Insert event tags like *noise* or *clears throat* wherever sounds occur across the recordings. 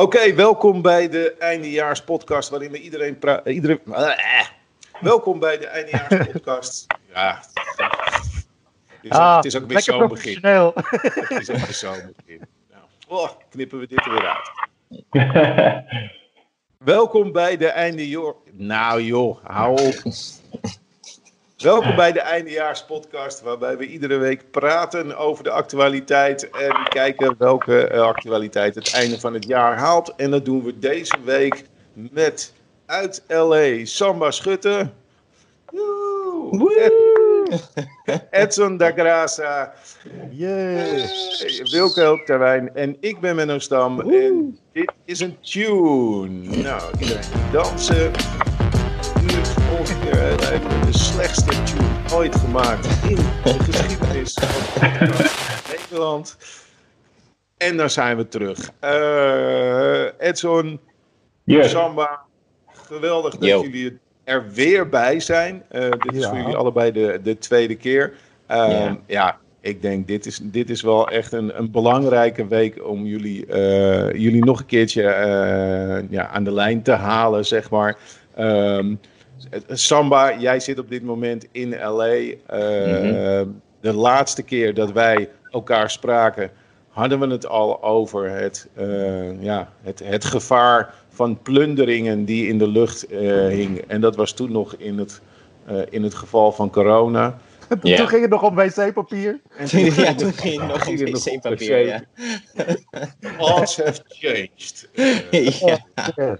Oké, welkom bij de eindejaarspodcast waarin we iedereen praat. Iedereen... Eh, welkom bij de eindejaarspodcast. *laughs* ja, het is, ook, Ah, het is ook weer zo'n begin. Het is ook weer zo'n begin. Nou, oh, knippen we dit er weer uit. *laughs* Welkom bij de eindejaar. Nou joh, hou op. Welkom bij de eindejaarspodcast, waarbij we iedere week praten over de actualiteit en kijken welke eh, actualiteit het einde van het jaar haalt. En dat doen we deze week met uit LA Samba Schutte, *laughs* Edson da Graça, Yes. Wilke Hulpterwijn en ik ben Menno Stam. En dit is een tune. Nou, iedereen dansen. Eh, even de slechtste tune ooit gemaakt in de *laughs* geschiedenis van Nederland. En dan zijn we terug. Eh, Edson, Yes. Samba, geweldig dat Yo. jullie er weer bij zijn. Eh, dit is Ja. voor jullie allebei de, de tweede keer. Ehm, Ja. ja, ik denk dit is, dit is wel echt een, een belangrijke week om jullie, eh, jullie nog een keertje eh, ja, aan de lijn te halen, zeg maar. Ehm, Samba, jij zit op dit moment in LA. Eh, De laatste keer dat wij elkaar spraken, hadden we het al over het, eh, ja, het, het gevaar van plunderingen die in de lucht eh hing. En dat was toen nog in het, eh, in het geval van corona. Ja. Toen ging het nog om wc-papier. En *laughs* ja, toen *laughs* ging het nog om wc-papier. Ja. Odds have changed. *laughs* Ja.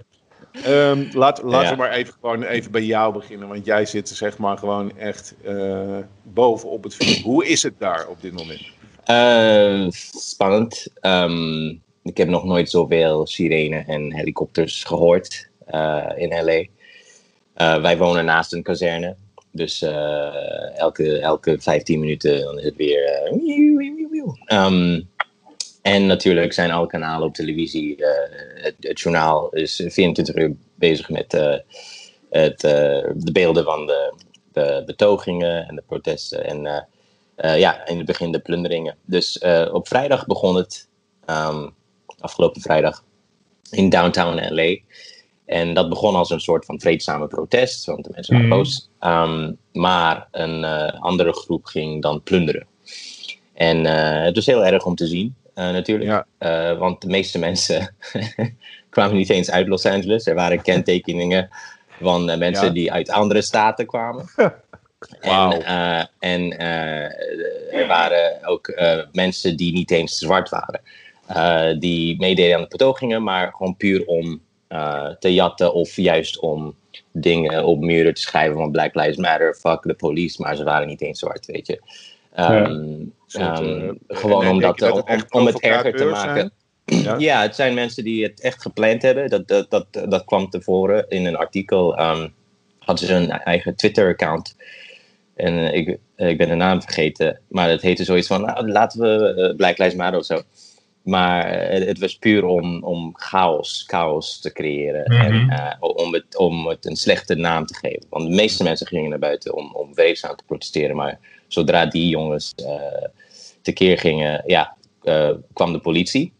Ehm, laat, laten Ja. we maar even, gewoon even bij jou beginnen. Want jij zit zeg maar gewoon echt eh bovenop het vuur. Hoe is het daar op dit moment? Eh, spannend. Ehm, ik heb nog nooit zoveel sirenen en helikopters gehoord eh, in LA. Wij wonen naast een kazerne. Dus elke, elke 15 minuten dan is het weer. eh, en natuurlijk zijn alle kanalen op televisie. eh, het, het journaal is 24 uur bezig met eh, het, eh, de beelden van de, de betogingen en de protesten. En ja, in het begin de plunderingen. Dus op vrijdag begon het, ehm, afgelopen vrijdag, in downtown LA. En dat begon als een soort van vreedzame protest, want de mensen waren Mhm. boos. Ehm, maar een andere groep ging dan plunderen. En het was heel erg om te zien, natuurlijk. Ja. Eh, want de meeste mensen *laughs* kwamen niet eens uit Los Angeles. Er waren kentekeningen van eh, mensen Ja. die uit andere staten kwamen. *laughs* Wauw. En, eh, en eh, er waren ook eh, mensen die niet eens zwart waren. eh, die meededen aan de betogingen, maar gewoon puur om eh, te jatten of juist om dingen op muren te schrijven van Black Lives Matter, fuck the police, maar ze waren niet eens zwart, weet je. Ehm, ehm, eh, gewoon en om, het om, om het erger te maken. Ja. Ja, het zijn mensen die het echt gepland hebben. Dat, dat, dat, dat kwam tevoren in een artikel. ehm, hadden ze een eigen Twitter-account. En eh, ik, eh, ik ben de naam vergeten. Maar het heette zoiets van, nou, laten we uh, Black Lives Matter of zo. Maar eh, het, het was puur om, om chaos, chaos te creëren. Mhm. En eh, om, het, om het een slechte naam te geven. Want de meeste mensen gingen naar buiten om, om vreedzaam te protesteren. Maar zodra die jongens eh tekeer gingen, ja, eh, kwam de politie.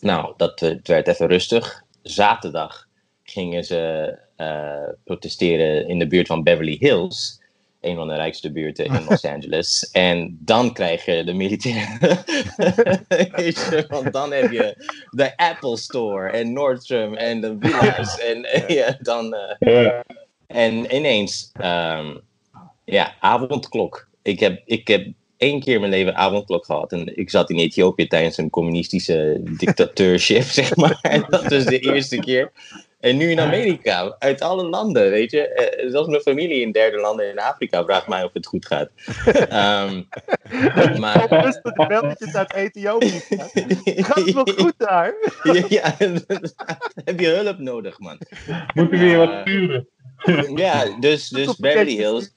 Nou, dat eh, het werd even rustig. Zaterdag gingen ze protesteren in de buurt van Beverly Hills. Een van de rijkste buurten in Los *laughs* Angeles. En dan krijg je de je, *laughs* Want dan heb je de Apple Store en Nordstrom en de Willa's. En ja, dan. en ineens, ehm, ja, avondklok. Ik heb, ik heb één keer in mijn leven avondklok gehad. En ik zat in Ethiopië tijdens een communistische dictateurship, *laughs* zeg maar. En dat was de eerste keer. En nu in Amerika, uit alle landen, weet je. Eh, zelfs mijn familie in derde landen in Afrika vraagt mij of het goed gaat. *laughs* Ehm, maar, dat de belletjes uit Ethiopië. *laughs* Gaat het nog goed daar? ja, ja, heb je hulp nodig, man. Moeten we weer wat sturen? Ja, dus, dus Beverly Hills.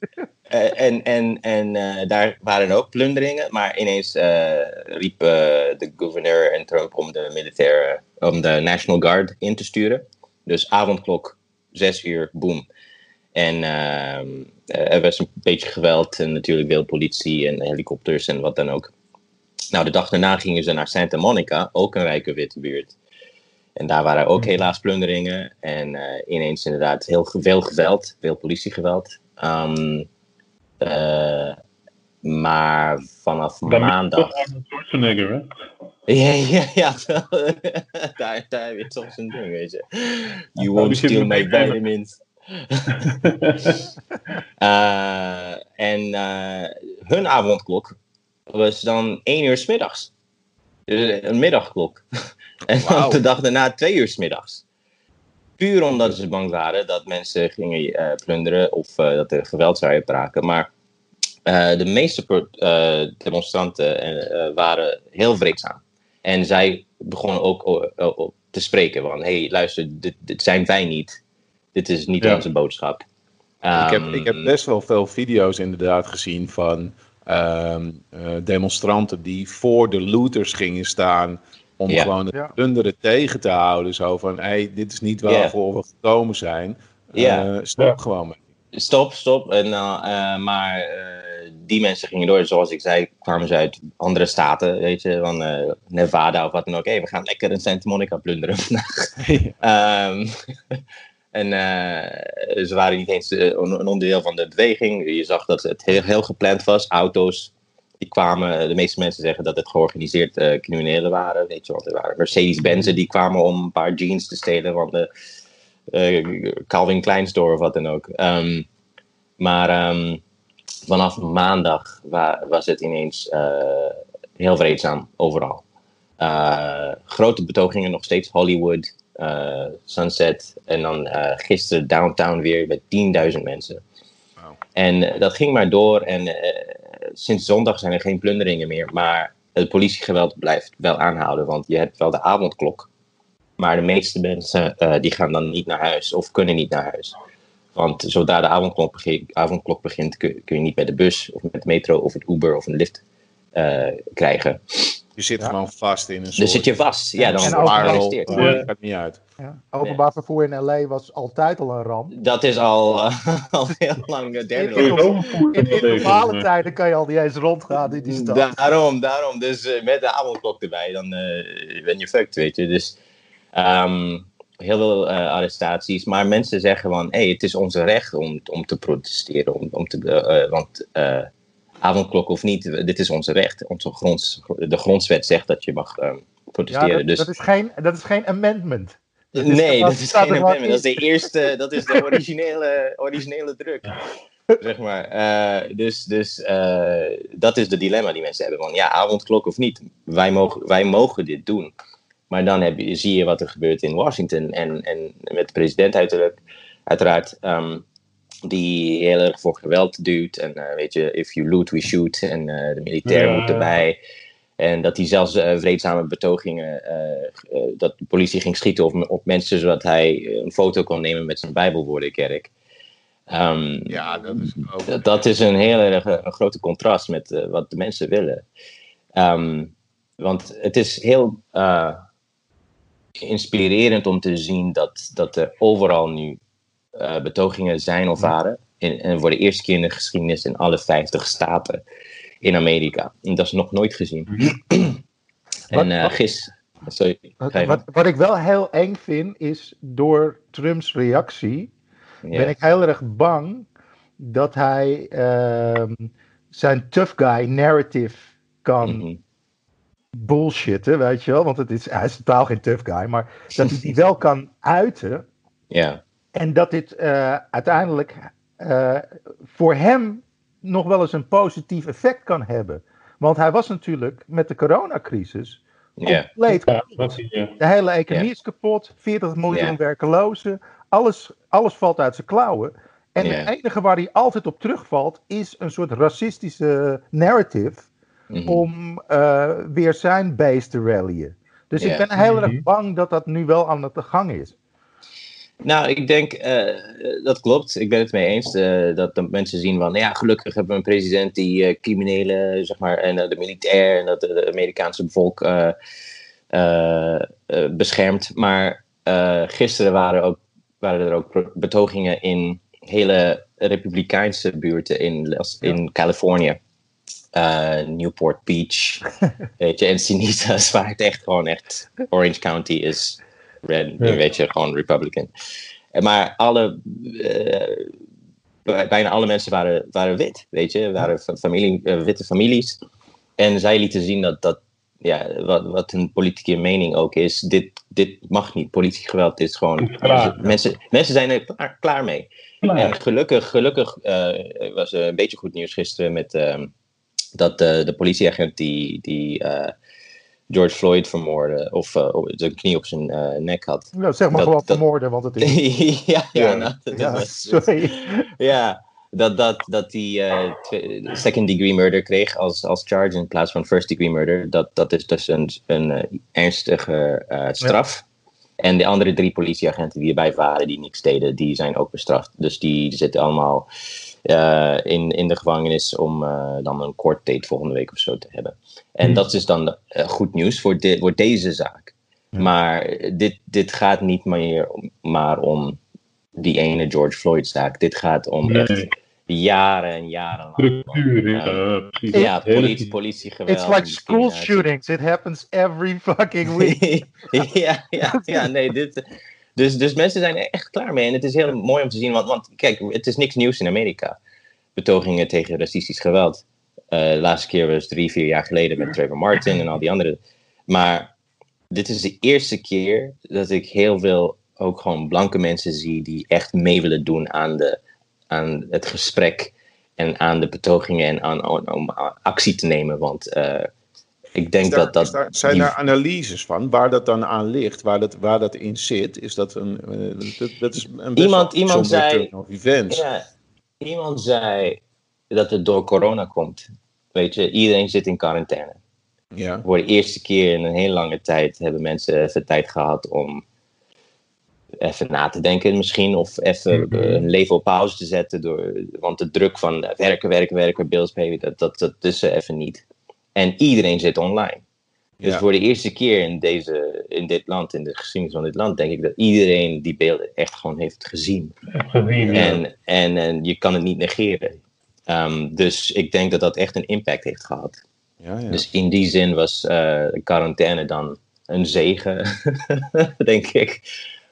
Eh, en en, en eh, daar waren ook plunderingen, maar ineens eh, riep de gouverneur en Trump om de militaire, om de National Guard in te sturen. Dus avondklok, zes uur, boom. En ehm, eh, er was een beetje geweld en natuurlijk veel politie en helikopters en wat dan ook. Nou, de dag daarna gingen ze naar Santa Monica, ook een rijke witte buurt. En daar waren ook helaas plunderingen. En ineens inderdaad heel veel geweld, veel politiegeweld. Um, maar vanaf maandag. Schwarzenegger, hè? Ja, ja, ja. *laughs* daar, daar heb je soms een ding, weet je. You won't steal my vitamins. uh, *laughs* en uh, hun avondklok was dan 1 uur s middags. Dus een middagklok. *laughs* en wow. dan de dag daarna 2 uur s middags. Puur omdat ze bang waren dat mensen gingen uh, plunderen of dat er geweld zou uitbraken. Maar de meeste demonstranten waren heel vreedzaam. En zij begonnen ook te spreken van, hé, hey, luister, dit, dit, zijn wij niet. Dit is niet onze boodschap. ik, heb, ik heb ehm, best wel veel video's inderdaad gezien van um, uh, demonstranten die voor de looters gingen staan om gewoon de plunderen tegen te houden. Zo van, hé, hey, dit is niet waarvoor we gekomen zijn. Uh, stop gewoon mee. Stop, stop. En, uh, maar die mensen gingen door. Zoals ik zei, kwamen ze uit andere staten, weet je, van uh, Nevada of wat dan ook. Hey, we gaan lekker in Santa Monica plunderen vandaag. um, *laughs* *laughs* en uh, ze waren niet eens uh, een onderdeel van de beweging. Je zag dat het heel, heel gepland was. Auto's die kwamen, de meeste mensen zeggen dat het georganiseerd criminelen waren. Weet je, want er waren Mercedes-Benzen die kwamen om een paar jeans te stelen van de Calvin Klein store of wat dan ook. Um, maar um, vanaf maandag was het ineens uh, heel vreedzaam overal. Uh, grote betogingen nog steeds, Hollywood, uh, Sunset en dan gisteren downtown weer met 10.000 mensen. Wow. En dat ging maar door en sinds zondag zijn er geen plunderingen meer, maar het politiegeweld blijft wel aanhouden, want je hebt wel de avondklok. Maar de meeste mensen die gaan dan niet naar huis of kunnen niet naar huis. Want zodra de avondklok begint, avondklok begint kun, je niet met de bus of met de metro of het Uber of een lift uh, krijgen. Je zit gewoon vast in een soort... Dan zit je vast. Ja, dan. Uh, ja. gaat niet uit. Ja. Openbaar vervoer in L.A. was altijd al een ramp. Dat is al, uh, *laughs* al heel lang uh, derde In, in, in normale tijden kan je al niet eens rondgaan in die stad. Daarom, daarom. Dus met de avondklok erbij, dan ben je fucked, weet je. Dus... Um, heel veel uh, arrestaties. Maar mensen zeggen van, hé, hey, het is ons recht om, om te protesteren. Om, om te, uh, want uh, avondklok of niet, dit is ons recht. Onze gronds, de grondwet zegt dat je mag protesteren. Ja, dat, dus... dat, is geen, dat is geen amendment. Dat nee, dat is geen amendment. Dat is de eerste, dat is de *laughs* originele, originele druk. zeg maar. dus dus dat is de dilemma die mensen hebben. Van ja, avondklok of niet. Wij mogen, wij mogen dit doen. Maar dan heb je, zie je wat er gebeurt in Washington en, en met de president uiteraard, uiteraard um, die heel erg voor geweld duwt. En uh, weet je, if you loot, we shoot. En uh, de militair moet erbij. En dat hij zelfs uh, vreedzame betogingen, dat de politie ging schieten op, op mensen zodat hij een foto kon nemen met zijn Bijbelwoordenkerk. Um, ja, dat is, ook... dat is een heel erg een grote contrast met wat de mensen willen. Um, want het is heel inspirerend om te zien dat, dat er overal nu uh, betogingen zijn of waren. En, en, voor de eerste keer in de geschiedenis in alle 50 staten in Amerika. En dat is nog nooit gezien. *clears throat* en uh, gis. Sorry, wat, wat, ik wel heel eng vind, is door Trumps reactie. Ben ik heel erg bang dat hij uh, zijn tough guy narrative kan mm -hmm bullshitten, weet je wel. Want het is, hij is totaal geen tough guy. Maar dat hij die *laughs* wel kan uiten. Ja. En dat dit uh, uiteindelijk uh, voor hem nog wel eens een positief effect kan hebben. Want hij was natuurlijk met de coronacrisis compleet ja. De hele economie is kapot. 40 miljoen werkelozen. Alles, alles valt uit zijn klauwen. En het enige waar hij altijd op terugvalt is een soort racistische narrative Mhm. om uh, weer zijn base te rallyen. Dus ik ben heel erg mhm. bang dat dat nu wel aan de gang is. Nou, ik denk uh, dat klopt. Ik ben het mee eens. Uh, dat de mensen zien van, ja, gelukkig hebben we een president die uh, criminelen, zeg maar, en de militair en dat de Amerikaanse volk beschermt. Maar gisteren waren, ook, waren er ook betogingen in hele republikeinse buurten in, in Californië Newport Beach, *laughs* weet je, Encinitas, *laughs* waar het echt gewoon echt Orange County is red, weet je, gewoon Republican. Maar alle, bijna alle mensen waren, waren wit, weet je, waren familie, witte families. En zij lieten zien dat, dat ja, wat, wat hun politieke mening ook is, dit, dit mag niet. Politiegeweld dit is gewoon. Mensen, mensen zijn er klaar, klaar mee. En gelukkig, gelukkig uh, was een beetje goed nieuws gisteren met uh, dat de politieagent die, die uh, George Floyd vermoorde, of de knie op zijn nek had. Nou, zeg maar dat, gewoon vermoorden, want het is. *laughs* ja, ja, ja, nou, ja sorry. ja, dat, dat, dat die uh, second degree murder kreeg als, als charge in plaats van first degree murder. Dat, dat is dus een, een uh, ernstige uh, straf. En de andere drie politieagenten die erbij waren, die niks deden, die zijn ook bestraft. Dus die zitten allemaal in, in de gevangenis om dan een court date volgende week of zo te hebben. En hmm. dat is dan goed nieuws voor, de, voor deze zaak. Maar dit, dit gaat niet meer maar om die ene George Floyd zaak. Dit gaat om echt jaren en jaren lang. Structuur, ja, ja politie, politiegeweld. It's like school shootings. It happens every fucking week. *laughs* ja, ja, ja, nee, dit... Dus, dus mensen zijn er echt klaar mee. En het is heel mooi om te zien, want, want kijk, het is niks nieuws in Amerika. Betogingen tegen racistisch geweld. Uh, de laatste keer was drie, vier jaar geleden met Trevor Martin en al die anderen. Maar dit is de eerste keer dat ik heel veel ook gewoon blanke mensen zie die echt mee willen doen aan, de, aan het gesprek en aan de betogingen en aan, om actie te nemen. Want uh, ik denk dat dat. Daar, zijn die... daar analyses van waar dat dan aan ligt, waar dat, waar dat in zit? Is dat een. Uh, dat, dat, is een iemand iemand zei. Ja, iemand zei dat het door corona komt. Weet je, iedereen zit in quarantaine. Ja. Voor de eerste keer in een hele lange tijd hebben mensen even tijd gehad om even na te denken misschien. Of even mhm. een leven op pauze te zetten. Door, want de druk van werken, werken, werken, bills pay, dat, dat, dat is er even niet. En iedereen zit online. Dus voor de eerste keer in, deze, in dit land, in de geschiedenis van dit land, denk ik dat iedereen die beelden echt gewoon heeft gezien. gezien en, en, en je kan het niet negeren. Um, dus ik denk dat dat echt een impact heeft gehad. Ja, ja. Dus in die zin was uh, quarantaine dan een zegen, *laughs* denk ik.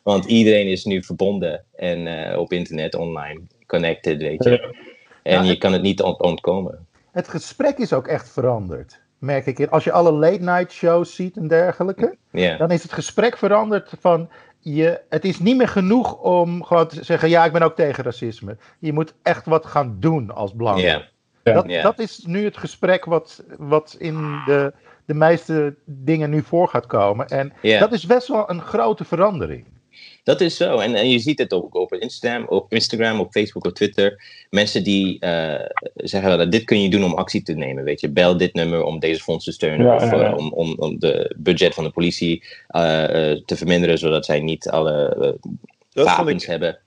Want iedereen is nu verbonden en uh, op internet, online, connected, weet je. En je kan het niet ontkomen. Het gesprek is ook echt veranderd, merk ik. Als je alle late night shows ziet en dergelijke, yeah. dan is het gesprek veranderd van... Je, het is niet meer genoeg om gewoon te zeggen, ja, ik ben ook tegen racisme. Je moet echt wat gaan doen als blank. Yeah. Dat, yeah. dat is nu het gesprek wat, wat in de, de meeste dingen nu voor gaat komen. En dat is best wel een grote verandering. Dat is zo. En, en je ziet het ook op Instagram, op Instagram, op Facebook, op Twitter. Mensen die uh, zeggen dat dit kun je doen om actie te nemen. Weet je, bel dit nummer om deze fonds te steunen. Ja, of ja, ja. Uh, om, om, om de budget van de politie uh, te verminderen, zodat zij niet alle wapens hebben.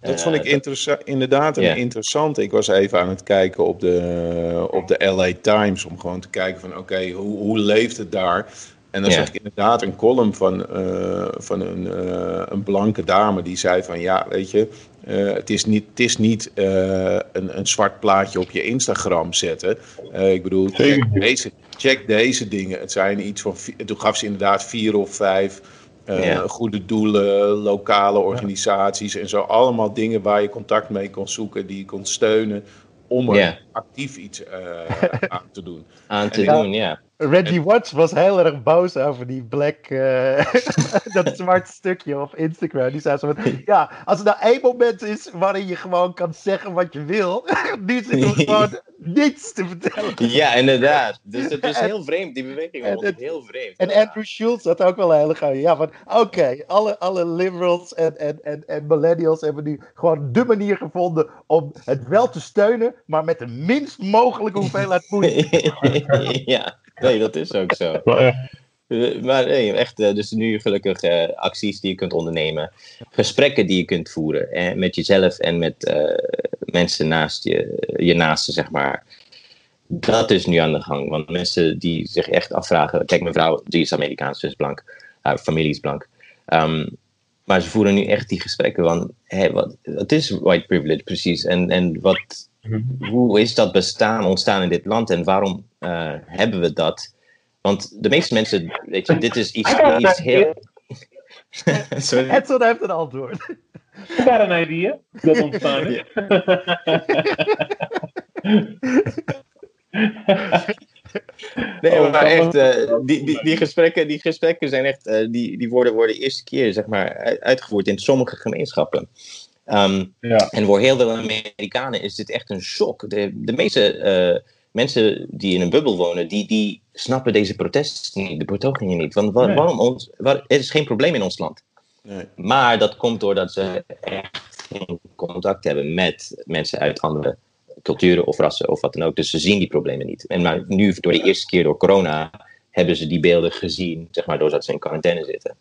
Dat vond ik interessa inderdaad een yeah. interessant. Ik was even aan het kijken op de, op de LA Times om gewoon te kijken van oké, okay, hoe, hoe leeft het daar? En dan ja. zag ik inderdaad een column van, uh, van een, uh, een blanke dame die zei van ja, weet je, uh, het is niet, het is niet een, een zwart plaatje op je Instagram zetten. ik bedoel, check deze, check deze dingen. Het zijn iets van, toen gaf ze inderdaad vier of vijf ja. goede doelen, lokale organisaties en zo. Allemaal dingen waar je contact mee kon zoeken, die je kon steunen om er ja. Actief iets *laughs* aan te doen. Aan te en, doen, ja. Reggie Watts was heel erg boos over die black, uh, *laughs* dat zwart stukje op Instagram. Die zei zo van, ja, als er nou één moment is waarin je gewoon kan zeggen wat je wil, *laughs* nu zit er gewoon niets te vertellen. Ja, inderdaad. Dus het is heel vreemd, die beweging was heel vreemd. En ja. Andrew Schultz had ook wel een hele goede, ja, van oké, okay, alle, alle liberals en, en, en, en millennials hebben nu gewoon de manier gevonden om het wel te steunen, maar met de minst mogelijke hoeveelheid moeite. *laughs* ja. Nee, dat is ook zo. Maar nee, echt, dus nu gelukkig uh, acties die je kunt ondernemen. Gesprekken die je kunt voeren. Eh, met jezelf en met uh, mensen naast je, je naasten, zeg maar. Dat is nu aan de gang. Want mensen die zich echt afvragen. Kijk, mijn vrouw, die is Amerikaans, dus blank. Haar familie is blank. Um, maar ze voeren nu echt die gesprekken van. Hé, wat, wat is white privilege precies? En, en wat, hoe is dat bestaan ontstaan in dit land en waarom uh, hebben we dat? Want de meeste mensen, weet je, dit is iets, iets heel. *laughs* Edson heeft een antwoord. *laughs* Ik got een idee dat ontstaan is. *laughs* Nee, oh, maar echt, uh, die, die, die, gesprekken, die gesprekken zijn echt, uh, die, die worden, worden de eerste keer zeg maar, uitgevoerd in sommige gemeenschappen. Um, ja. En voor heel veel Amerikanen is dit echt een shock. De, de meeste uh, mensen die in een bubbel wonen, die, die snappen deze protesten niet, de betogingen niet. Want waar, nee. waarom ons, waar, er is geen probleem in ons land. Nee. Maar dat komt doordat ze echt geen contact hebben met mensen uit andere culturen of rassen of wat dan ook. Dus ze zien die problemen niet. En maar nu, door de eerste keer door corona, hebben ze die beelden gezien, zeg maar, doordat ze in quarantaine zitten.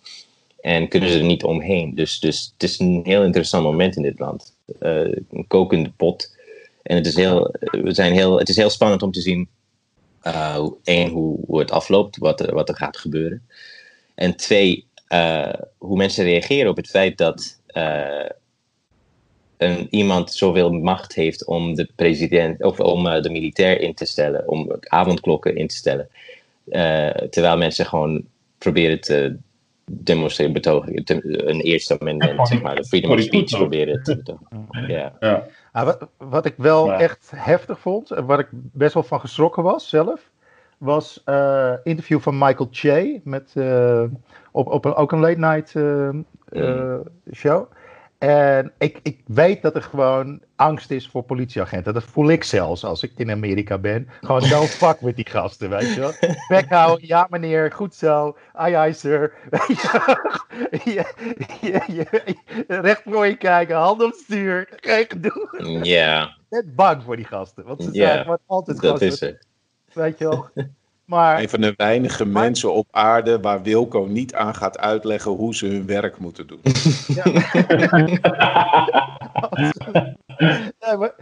En kunnen ze er niet omheen. Dus, dus het is een heel interessant moment in dit land. Uh, een kokende pot. En het is heel, we zijn heel, het is heel spannend om te zien, uh, één, hoe, hoe het afloopt, wat er, wat er gaat gebeuren. En twee, uh, hoe mensen reageren op het feit dat een, iemand zoveel macht heeft om de president of om de militair in te stellen, om avondklokken in te stellen. Terwijl mensen gewoon proberen te demonstreren, betogen, een eerste amendement, zeg maar, de freedom of speech proberen te betogen. Ja. ja. Ah, wat, wat, ik wel ja. echt heftig vond, en waar ik best wel van geschrokken was zelf, was een uh, interview van Michael Che met, op, op een, ook een late night mm. show. En ik, ik weet dat er gewoon angst is voor politieagenten. Dat voel ik zelfs als ik in Amerika ben. Gewoon no *laughs* fuck met die gasten, weet je wel. Bek ja meneer, goed zo. Ai ai sir. *laughs* je, je, je, recht voor je kijken, hand op stuur. Geen gedoe. Ja. Net bang voor die gasten. Want ze zijn gewoon altijd dat gasten. is het. Weet je wel. *laughs* Maar, een van de weinige maar, mensen op aarde waar Wilco niet aan gaat uitleggen hoe ze hun werk moeten doen. Ja. *laughs* nee, maar,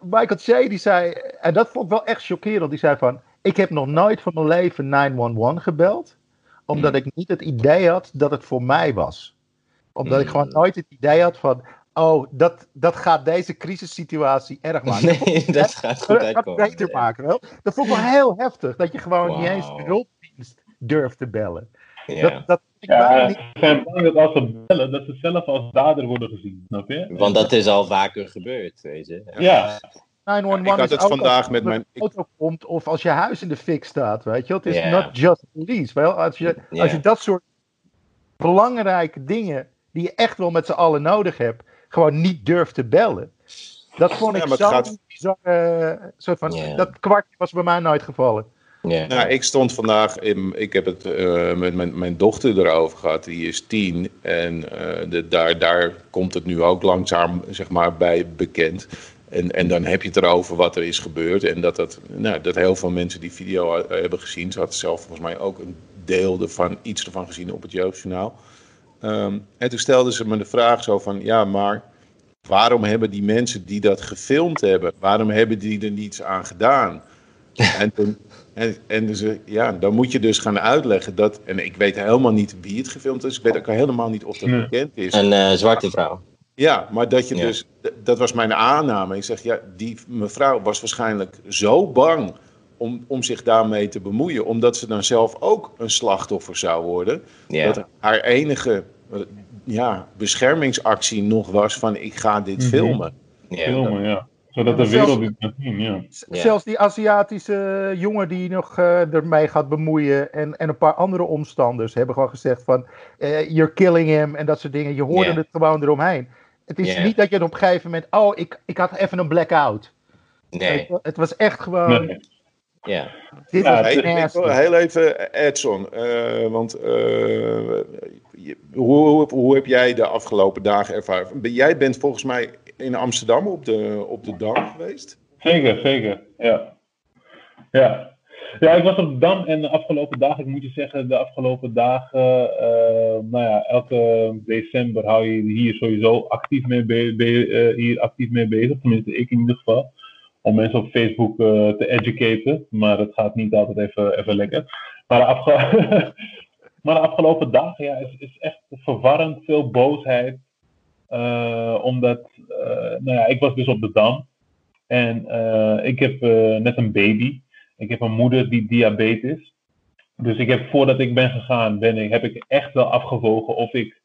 Michael Che die zei, en dat vond ik wel echt chockerend, die zei van, ik heb nog nooit van mijn leven 911 gebeld, omdat mm. ik niet het idee had dat het voor mij was. Omdat mm. ik gewoon nooit het idee had van, oh, dat, dat gaat deze crisissituatie erg maken. Nee, dat, dat gaat goed dat gaat beter maken, wel. Dat vond ik wel heel heftig, dat je gewoon wow. niet eens de hulpdienst durft te bellen. Ja. Dat, dat, ik ja, niet... Zijn bang dat als ze bellen, dat ze zelf als dader worden gezien, snap je? Want dat is al vaker gebeurd, weet je. Ja. 911 ik had het is vandaag met mijn. auto komt of als je huis in de fik staat, weet je. Het is yeah. not just police. Wel, als, je, yeah. als je dat soort belangrijke dingen die je echt wel met z'n allen nodig hebt, gewoon niet durft te bellen. Dat vond ik ja, zo gaat... bizar. Uh, soort van, yeah. Dat kwartje was bij mij nooit gevallen. Yeah. Nou, ik stond vandaag, in, ik heb het uh, met mijn, mijn dochter erover gehad, die is tien. En uh, de, daar, daar komt het nu ook langzaam zeg maar, bij bekend. En, en dan heb je het erover wat er is gebeurd. En dat, dat, nou, dat heel veel mensen die video hebben gezien. Ze had zelf volgens mij ook een deel ervan, iets ervan gezien op het Jeugdjournaal. Um, en toen stelden ze me de vraag zo van, ja, maar waarom hebben die mensen die dat gefilmd hebben, waarom hebben die er niets aan gedaan? *laughs* en toen, en, en dus, ja, dan moet je dus gaan uitleggen dat, en ik weet helemaal niet wie het gefilmd is, ik weet ook helemaal niet of dat Nee. bekend is. Een uh, zwarte vrouw. Ja, maar dat je Ja. dus, dat was mijn aanname. Ik zeg, ja, die mevrouw was waarschijnlijk zo bang om, om zich daarmee te bemoeien, omdat ze dan zelf ook een slachtoffer zou worden. Ja. Dat haar enige eh, ja, beschermingsactie nog was van ik ga dit Mhm. filmen. Ja. Filmen, ja. Zodat de wereld dit kan zien, ja. Zelfs die Aziatische jongen die nog eh, ermee gaat bemoeien en, en een paar andere omstanders hebben gewoon gezegd van eh, you're killing him en dat soort dingen. Je hoorde het gewoon eromheen. Het is niet dat je op een gegeven moment, oh ik, ik had even een blackout. Nee. Het, het was echt gewoon, Nee. Ja. dit Ja, was Hey, ik wil heel even, Edson, eh, want eh, je- hoe, hoe, hoe heb jij de afgelopen dagen ervaren? Ben- Jij bent volgens mij in Amsterdam op de, op de Dam geweest? Zeker, zeker. Ja. Ja. Ja, ik was op de Dam en de afgelopen dagen, ik moet je zeggen, de afgelopen dagen, eh, nou ja, elke december hou je hier sowieso actief mee, be- be- eh, hier actief mee bezig. Tenminste, ik in ieder geval. Om mensen op Facebook eh, te educaten. Maar het gaat niet altijd even, even lekker. Maar de, afge- *laughs* maar de afgelopen dagen ja, is, is echt verwarrend veel boosheid. Eh, omdat, eh, nou ja, ik was dus op de Dam. En ik heb net een baby. Ik heb een moeder die diabetes. Dus ik heb voordat ik ben gegaan, ben ik, heb ik echt wel afgewogen of ik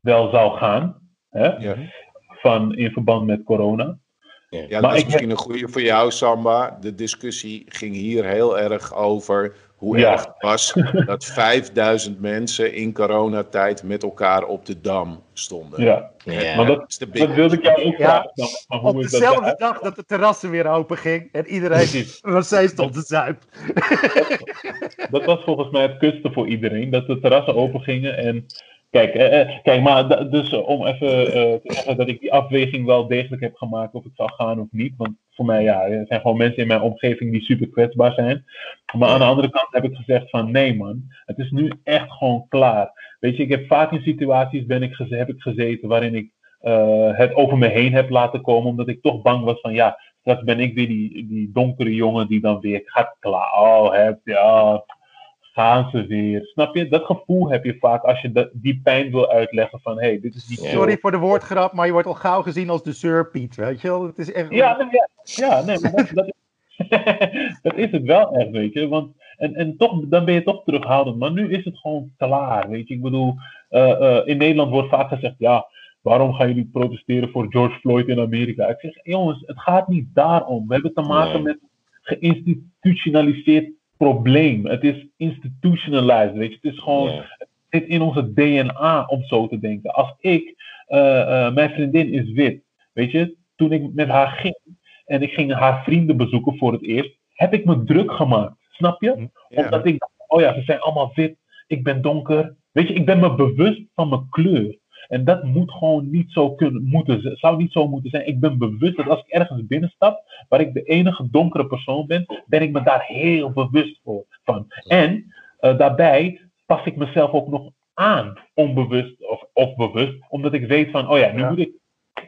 wel zou gaan. Hè? Ja. Van, in verband met corona. Ja, Maar dat is ik- misschien een goede voor jou, Samba. De discussie ging hier heel erg over hoe Ja. erg het was *laughs* dat 5000 mensen in coronatijd met elkaar op de Dam stonden. Ja. Ja. Maar dat, is de big dat wilde ik jou ook vragen. Maar hoe Op is dat dezelfde dag dat de terrassen weer open ging en iedereen Precies. *laughs* rosé stond te zuip. Dat was volgens mij het kusten voor iedereen. Dat de terrassen open gingen. En kijk, eh, eh, kijk maar dus eh, om even te zeggen dat ik die afweging wel degelijk heb gemaakt of het zou gaan of niet. Want voor mij, ja, er zijn gewoon mensen in mijn omgeving die super kwetsbaar zijn. Maar aan de andere kant heb ik gezegd van nee man, het is nu echt gewoon klaar. Weet je, ik heb vaak in situaties ben ik heb ik gezeten waarin ik het over me heen heb laten komen. Omdat ik toch bang was van ja, straks ben ik weer die, die donkere jongen die dan weer gaat klaar. Oh, heb ja, gaan ze weer. Snap je? Dat gevoel heb je vaak als je dat- die pijn wil uitleggen van hé, hey, dit is. Sorry voor de woordgrap, maar je wordt al gauw gezien als de Sir Piet, weet je wel? Het is echt... Ja, nee, ja, ja, nee, maar dat, dat, is, *laughs* dat is het wel echt, weet je. Want, en, en toch, dan ben je toch terughoudend. Maar nu is het gewoon klaar, weet je. Ik bedoel, eh, eh, in Nederland wordt vaak gezegd, ja, waarom gaan jullie protesteren voor George Floyd in Amerika? Ik zeg, jongens, het gaat niet daarom. We hebben te maken Nee. met geïnstitutionaliseerd probleem. Het is institutionalized, weet je. Het is gewoon, het zit in onze DNA om zo te denken. Als ik, eh, eh, mijn vriendin is wit, weet je, toen ik met haar ging en ik ging haar vrienden bezoeken voor het eerst, heb ik me druk gemaakt. Snap je? Omdat ik dacht, oh ja, ze zijn allemaal wit, ik ben donker. Weet je, ik ben me bewust van mijn kleur. En dat moet gewoon niet zo kunnen moeten. zou niet zo moeten zijn. Ik ben bewust dat als ik ergens binnenstap, waar ik de enige donkere persoon ben, ben ik me daar heel bewust voor, van. En eh, daarbij pas ik mezelf ook nog aan, onbewust of, of bewust, omdat ik weet van, oh ja, nu Ja. moet ik,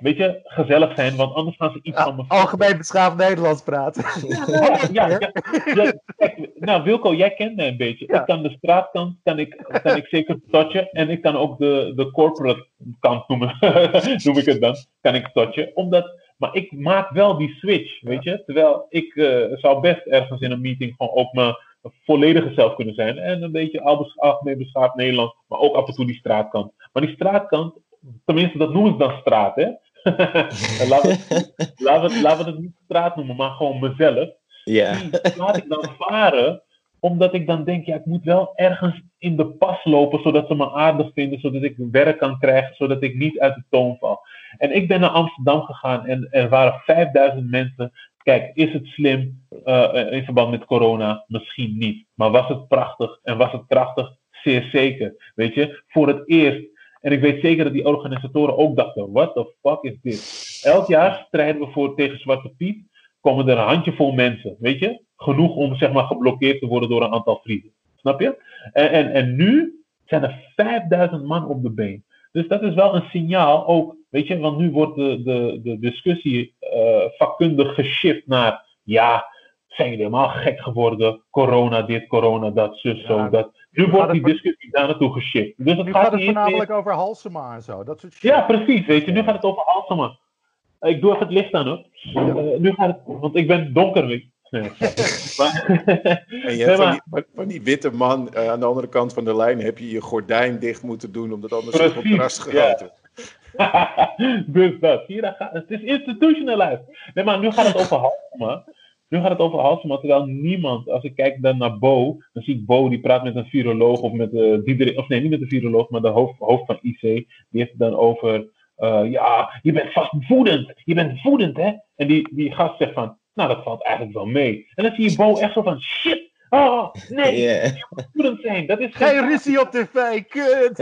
weet je, gezellig zijn, want anders gaan ze iets Ja, van me algemeen beschaafd Nederlands praten. ja, ja, ja. Ja, kijk, nou, Wilco, jij kent mij een beetje. Ja. Ik kan de straatkant kan ik, kan ik zeker touchen. En ik kan ook de, de corporate kant noemen, *laughs* noem ik het dan, kan ik touchen. Omdat, maar ik maak wel die switch, weet je. Terwijl ik eh, zou best ergens in een meeting gewoon ook mijn volledige zelf kunnen zijn. En een beetje al- algemeen beschaafd Nederlands, maar ook af en toe die straatkant. Maar die straatkant, tenminste dat noemen ze dan straat, hè. *laughs* laten, we, laten, we, laten we het niet straat noemen, maar gewoon mezelf Ja. die laat ik dan varen, omdat ik dan denk, ja, ik moet wel ergens in de pas lopen, zodat ze me aardig vinden, zodat ik werk kan krijgen, zodat ik niet uit de toon val. En ik ben naar Amsterdam gegaan en er waren 5000 mensen. Kijk, is het slim eh, in verband met corona? Misschien niet. Maar was het prachtig en was het krachtig? Zeer zeker. Weet je, voor het eerst. En ik weet zeker dat die organisatoren ook dachten: what the fuck is dit? Elk jaar strijden we voor tegen Zwarte Piet komen er een handjevol mensen, weet je? Genoeg om zeg maar geblokkeerd te worden door een aantal vrienden. Snap je? En, en, en nu zijn er 5000 man op de been. Dus dat is wel een signaal ook, weet je, want nu wordt de, de, de discussie eh, vakkundig geshift naar, ja, zijn jullie helemaal gek geworden? Corona dit, corona dat, zus, zo, Ja. dat. Nu wordt die discussie daar naartoe geshift. Dus het Nu gaat gaat het meer- voornamelijk over Halsema en zo. Dat soort shit. ja, precies. Weet je, nu gaat het over Halsema. Ik doe even het licht aan hoor. Eh, nu gaat het, want ik ben donker. weet je. Nee. *laughs* maar, En je Nee, van, die, van- van die witte man eh, aan de andere kant van de lijn heb je je gordijn dicht moeten doen, omdat anders op het Precies, terras gegoten. *laughs* dus dat. Hier, het is institutionalized. Nee, maar nu gaat het over Halsema. Nu gaat het over Halsema, terwijl niemand, als ik kijk dan naar Bo, dan zie ik Bo die praat met een viroloog of met uh, Diederik, of nee, niet met de viroloog, maar de hoofd, hoofd van IC. Die heeft het dan over, uh, ja, je bent vast woedend. Je bent woedend, hè? En die, die gast zegt van, nou, dat valt eigenlijk wel mee. En dan zie je Bo echt zo van, shit, Oh, nee, Yeah. je moet woedend zijn. Dat is Geen ruzie op tv, kut!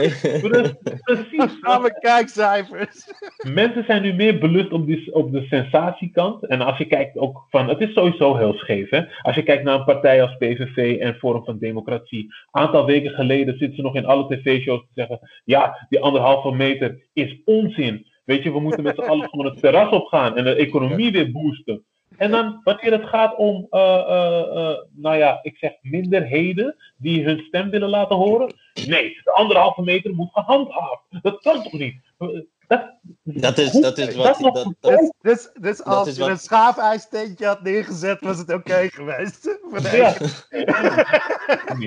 Pre- *laughs* Precies. *laughs* Gaan we kijkcijfers. Mensen zijn nu meer belust op, die, op de sensatiekant. En als je kijkt ook van, het is sowieso heel scheef. Hè? Als je kijkt naar een partij als PVV en Forum van Democratie. Een aantal weken geleden zitten ze nog in alle tv-shows te zeggen. Ja, die anderhalve meter is onzin. Weet je, we moeten met z'n allen gewoon het terras op gaan en de economie weer boosten. En dan, wanneer het gaat om, uh, uh, uh, nou ja, ik zeg minderheden die hun stem willen laten horen. Nee, de anderhalve meter moet gehandhaafd. Dat kan toch niet? Dat, Dat is, dat is wat. Dat, een dat- Dus, als is je wat- een schaafijsteentje had neergezet, was het oké *laughs* geweest. Ja.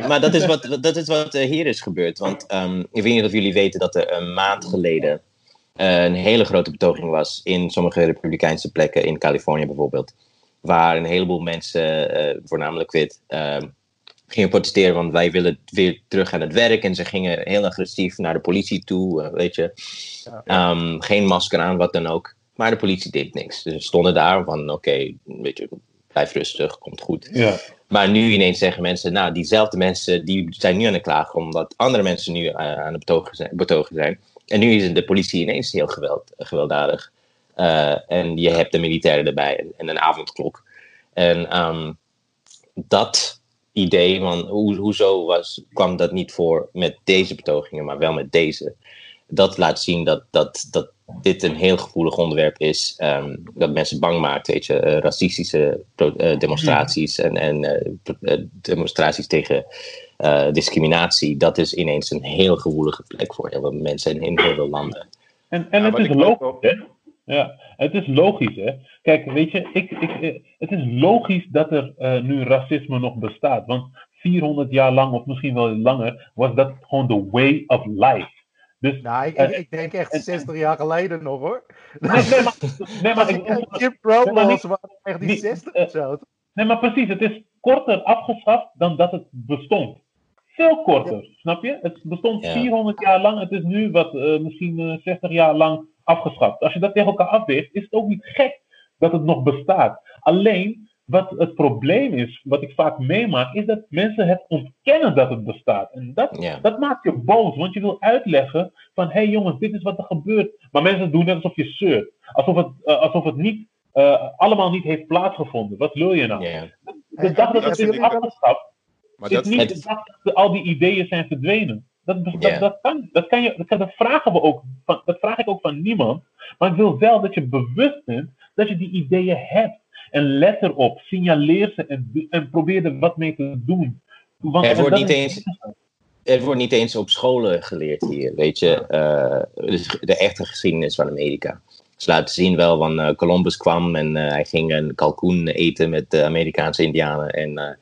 *laughs* maar dat is wat, dat is wat eh, hier is gebeurd. Want ehm, ik weet niet of jullie weten dat er een maand geleden eh, een hele grote betoging was in sommige republikeinse plekken, in Californië bijvoorbeeld. Waar een heleboel mensen, eh, voornamelijk wit, ehm, gingen protesteren, want wij willen weer terug aan het werk. En ze gingen heel agressief naar de politie toe, eh, weet je. Ja. Ehm, geen masker aan, wat dan ook. Maar de politie deed niks. Dus ze stonden daar van, oké, weet je, blijf rustig, komt goed. Ja. Maar nu ineens zeggen mensen, nou, diezelfde mensen die zijn nu aan het klagen omdat andere mensen nu eh, aan het betogen zijn, betogen zijn. En nu is de politie ineens heel geweld, gewelddadig. Eh, en je hebt de militairen erbij en, en een avondklok. En ehm, dat idee van hoe, hoezo was, kwam dat niet voor met deze betogingen, maar wel met deze. Dat laat zien dat, dat, dat dit een heel gevoelig onderwerp is. ehm, dat mensen bang maakt, weet je. eh, racistische eh, demonstraties en, en eh, demonstraties tegen eh, discriminatie. Dat is ineens een heel gevoelige plek voor heel veel mensen in, in heel veel landen. En, en Ja, het is logisch, ook- hè? Ja, het is logisch, hè? Kijk, weet je, ik, ik, eh, het is logisch dat er eh, nu racisme nog bestaat. Want 400 jaar lang, of misschien wel langer, was dat gewoon the way of life. Dus, Nou, ik, denk echt 60 jaar geleden nog hoor. nee, nee, maar, nee, maar, *laughs* ik, Jim echt die niet- 60 of zo. nee, maar precies, het is korter afgeschaft dan dat het bestond. Veel korter, snap je? Het bestond Ja. 400 jaar lang, het is nu wat, eh, misschien eh, 60 jaar lang afgeschaft. Als je dat tegen elkaar afweegt, is het ook niet gek dat het nog bestaat. Alleen, wat het probleem is, wat ik vaak meemaak, is dat mensen het ontkennen dat het bestaat. En dat, Ja. dat maakt je boos, want je wil uitleggen van, hé hey jongens, dit is wat er gebeurt. Maar mensen doen net alsof je zeurt. Alsof het, eh, alsof het niet, eh, allemaal niet heeft plaatsgevonden. Wat wil je nou? Ja. De dag dat het is afgeschaft, Maar is dat, niet het- dat al die ideeën zijn verdwenen. Dat, dat, dat, kan, dat, kan je, dat, vragen we ook van, dat vraag ik ook van niemand. Maar ik wil wel dat je bewust bent dat je die ideeën hebt. En let erop, signaleer ze en, en probeer er wat mee te doen. Want, Er en wordt niet eens- Het wordt niet eens op scholen geleerd hier, weet je. eh, dus de echte geschiedenis van Amerika. Ze laten zien wel, van eh, Columbus kwam en eh, hij ging een kalkoen eten met de Amerikaanse indianen. En,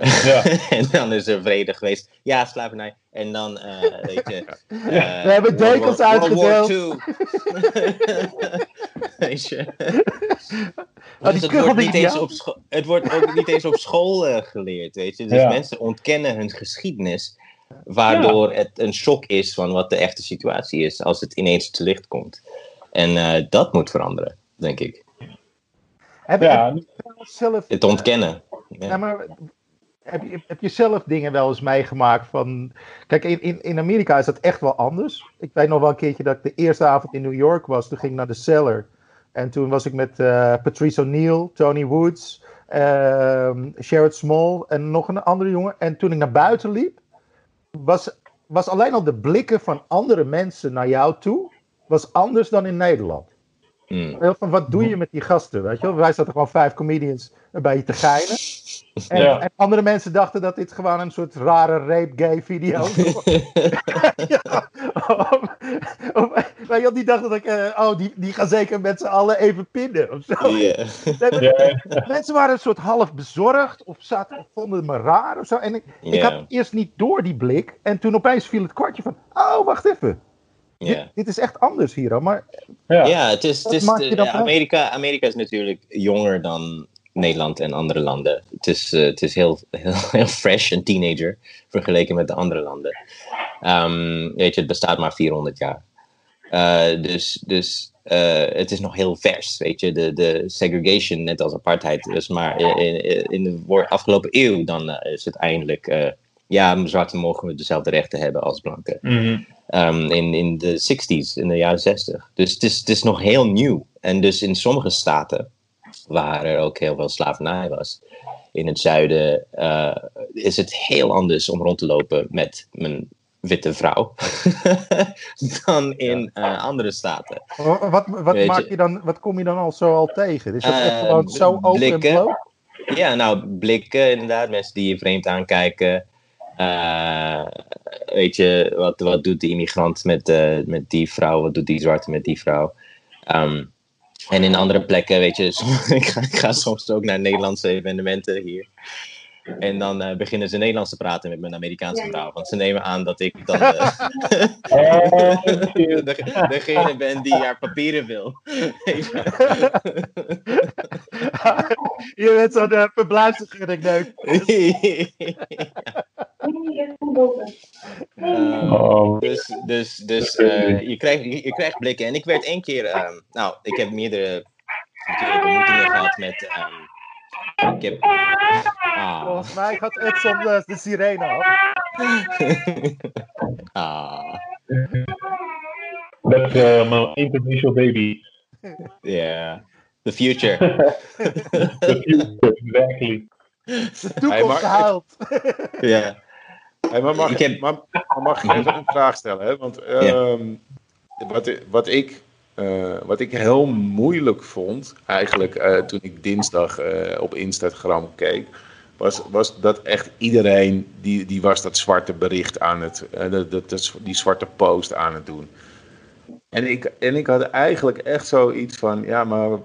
Ja. *laughs* en dan is er vrede geweest. Ja, slavernij. En dan, eh, weet je... *laughs* eh, We hebben dekens War- World War uitgedeeld. II. *laughs* weet je. Oh, die Dus het, wordt niet eens op het wordt ook niet eens op school eh, geleerd, weet je. Dus Ja. mensen ontkennen hun geschiedenis, waardoor het een shock is van wat de echte situatie is als het ineens te licht komt. En eh, dat moet veranderen, denk ik. Heb je Ja, heb je zelf, Het ontkennen. Ja, Ja. maar heb je, zelf dingen wel eens meegemaakt van... Kijk, in, in, in Amerika is dat echt wel anders. Ik weet nog wel een keertje dat ik de eerste avond in New York was. Toen ging ik naar de Cellar. En toen was ik met eh, Patrice O'Neill, Tony Woods, ehm Sherrod Small en nog een andere jongen. En toen ik naar buiten liep, was, was alleen al de blikken van andere mensen naar jou toe... was anders dan in Nederland. Mm. Van, wat doe je met die gasten, weet je wel? Wij zaten gewoon vijf comedians bij je te geinen. *laughs* En, Ja. en andere mensen dachten dat dit gewoon een soort rare rape gay video was. *laughs* *laughs* ja. Of, of, weet je wel, die dachten dat ik, eh, oh, die, die gaan zeker met z'n allen even pinnen of zo. Nee, Mensen waren een soort half bezorgd of zaten, vonden me raar of zo. En ik, ik had eerst niet door die blik. En toen opeens viel het kwartje van, oh, wacht even. Ja. Dit, dit is echt anders hier. hoor. Maar ja. Ja, het is, het is de- uit? Amerika, Amerika is natuurlijk jonger dan Nederland en andere landen. Het is, eh, het is heel, heel, *laughs* heel fresh, een teenager, vergeleken met de andere landen. Ehm, weet je, het bestaat maar 400 jaar. Eh, dus dus eh, het is nog heel vers, weet je. De, de segregation, net als apartheid, is maar in, in, de afgelopen eeuw dan eh, is het eindelijk... eh, ja, zwarte mogen we dezelfde rechten hebben als blanken Mhm. Um, in, in de 60s, in de jaren 60. Dus het is, het is nog heel nieuw. En dus in sommige staten, waar er ook heel veel slavernij was, in het zuiden, uh, is het heel anders om rond te lopen met mijn witte vrouw *laughs* dan in uh, andere staten. Wat, wat, Weet maak je- je dan, wat kom je dan al zo al tegen? Is dat echt Eh, gewoon zo open en bloot? Ja, nou, blikken inderdaad, mensen die je vreemd aankijken. Eh, weet je, wat, wat doet de immigrant met, eh, met die vrouw? Wat doet die zwarte met die vrouw? Ehm, en in andere plekken, weet je, *laughs* ik, ga, ik ga soms ook naar Nederlandse evenementen hier. En dan uh, beginnen ze Nederlands te praten met mijn Amerikaanse vrouw. Want ze nemen aan dat ik dan *laughs* uh, de, degene ben die haar papieren wil. *laughs* Je bent zo'n uh, verblijfsvergunning neuk. Uh, dus dus, dus uh, je, krijgt, je, je, krijgt blikken. En ik werd één keer, uh, nou, ik heb meerdere ontmoetingen gehad met. Um, ik heb. Ah. Volgens mij gaat Edson de, de sirene af. *laughs* ah. That's uh, my international baby. Yeah. The future. *laughs* The future, exactly. De toekomst haalt. Ja. Hey, maar mag, Ik heb- maar, maar mag ik even een vraag stellen? Hè? Want ehm, wat, wat, ik, eh, wat ik heel moeilijk vond, eigenlijk eh, toen ik dinsdag eh, op Instagram keek, was, was dat echt iedereen die, die was dat zwarte bericht aan het, dat, dat, die zwarte post aan het doen. En ik, en ik had eigenlijk echt zoiets van, ja, maar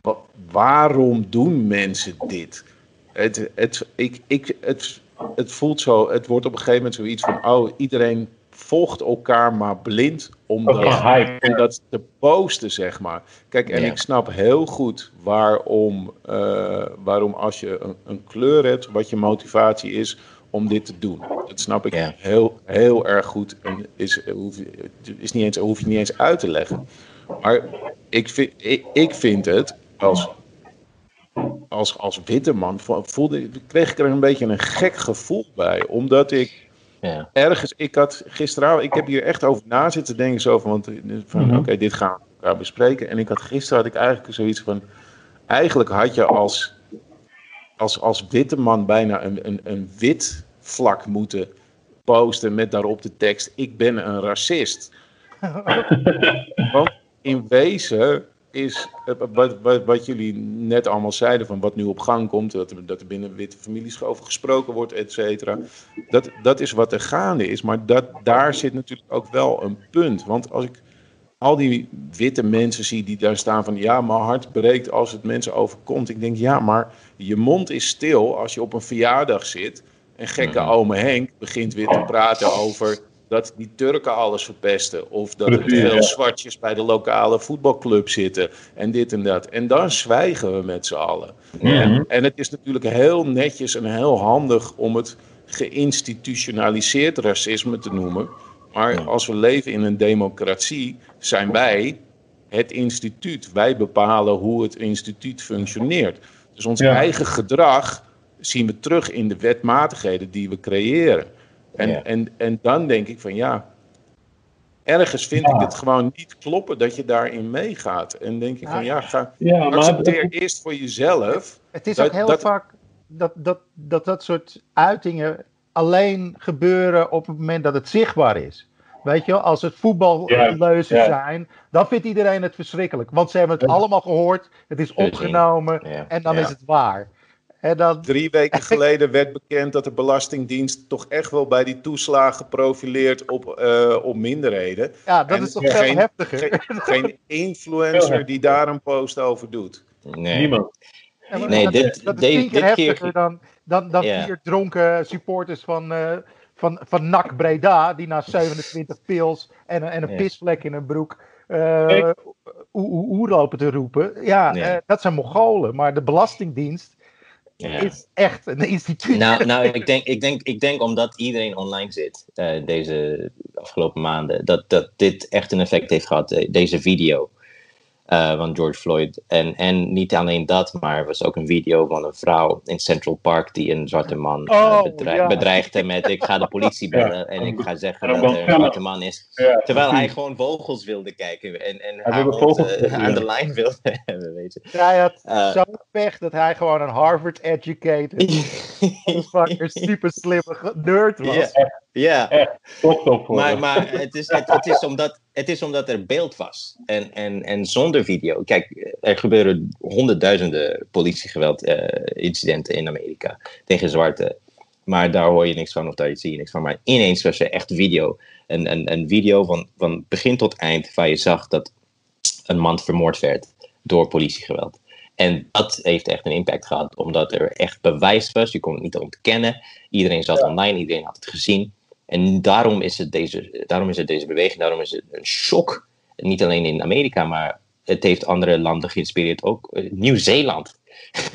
wa- waarom doen mensen dit? Het, het, ik, ik, het, het voelt zo, het wordt op een gegeven moment zoiets van, oh, iedereen volgt elkaar maar blind om Dat hype. om dat te posten, zeg maar. Kijk, en ik snap heel goed waarom, eh, waarom als je een, een kleur hebt, wat je motivatie is om dit te doen. Dat snap ik heel, heel erg goed. En is, hoef, je- is niet eens, hoef je niet eens uit te leggen. Maar ik vind, ik, ik vind het als, als, als witte man, vo- voelde, kreeg ik er een beetje een gek gevoel bij. Omdat ik Ja. ergens, ik had gisteravond, ik heb hier echt over na zitten denken, zo van, want, van Mhm. oké, dit gaan we met elkaar bespreken. En ik had gisteren had ik eigenlijk zoiets van, eigenlijk had je als, als, als witte man bijna een, een, een wit vlak moeten posten met daarop de tekst, ik ben een racist. *laughs* Want in wezen is eh, wat, wat, wat jullie net allemaal zeiden van wat nu op gang komt, dat er, dat er binnen witte families over gesproken wordt, et cetera. Dat, dat is wat er gaande is. Maar dat, daar zit natuurlijk ook wel een punt. Want als ik al die witte mensen zie die daar staan van ja, mijn hart breekt als het mensen overkomt. Ik denk ja, maar je mond is stil als je op een verjaardag zit en gekke Mhm. ome Henk begint weer te praten over dat die Turken alles verpesten. Of dat er veel ja. zwartjes bij de lokale voetbalclub zitten. En dit en dat. En dan zwijgen we met z'n allen. En het is natuurlijk heel netjes en heel handig om het geïnstitutionaliseerd racisme te noemen. Maar als we leven in een democratie, zijn wij het instituut. Wij bepalen hoe het instituut functioneert. Dus ons Ja. eigen gedrag zien we terug in de wetmatigheden die we creëren. En, Ja. en, en dan denk ik van ja, ergens vind Ja. ik het gewoon niet kloppen dat je daarin meegaat. En denk ik van ja, ga, Ja, maar accepteer eerst voor jezelf. Het is Dat- ook heel dat- vaak dat dat, dat dat soort uitingen alleen gebeuren op het moment dat het zichtbaar is. Weet je als het voetballeuzen zijn, dan vindt iedereen het verschrikkelijk. Want ze hebben het allemaal gehoord, het is opgenomen en dan is het waar. Dan, Drie weken *laughs* geleden werd bekend dat de Belastingdienst toch echt wel bij die toeslagen profileert op, eh, op minderheden. ja, dat En is toch geen- heftiger. Geen, *laughs* geen influencer die daar een post over doet. Nee. niemand. Ja, Nee, dat, dit- dat is de- tien keer dit keer- heftiger dan, dan, vier dronken supporters van, eh van, van NAC Breda, die na 27 pils en, een- en een Ja. pisvlek in hun broek eh oe, oe, oe lopen te roepen. Ja, eh, dat zijn Mongolen, maar de Belastingdienst Ja. is echt een instituut. Nou, nou ik, denk, ik, denk, ik denk omdat iedereen online zit eh, deze afgelopen maanden, dat, dat dit echt een effect heeft gehad, eh, deze video eh, van George Floyd. En, en niet alleen dat, maar er was ook een video van een vrouw in Central Park die een zwarte man eh, Oh, bedreig- ja. bedreigde met ik ga de politie *laughs* bellen Ja. en ik ga zeggen En dat er een zwarte man is. Ja, Terwijl hij gewoon vogels wilde kijken en, en Hij haar vogels aan de *laughs* lijn wilde *laughs* hebben, weet je. Hij had Eh. zo pech dat hij gewoon een Harvard-educated, fucker, super slimme nerd was. Ja. Voor Maar, het, is, het, het, is omdat, het is omdat er beeld was. En, en, en zonder video. Kijk, er gebeuren honderdduizenden politiegeweld-incidenten in Amerika tegen zwarte. Maar daar hoor je niks van of daar zie je niks van. Maar ineens was er echt video. Een, een, een video van, van begin tot eind waar je zag dat een man vermoord werd door politiegeweld. En dat heeft echt een impact gehad, omdat er echt bewijs was. Je kon het niet ontkennen. Iedereen zat online, iedereen had het gezien. En daarom is het deze, daarom is het deze beweging, daarom is het een shock. Niet alleen in Amerika, maar het heeft andere landen geïnspireerd. Ook uh, Nieuw-Zeeland.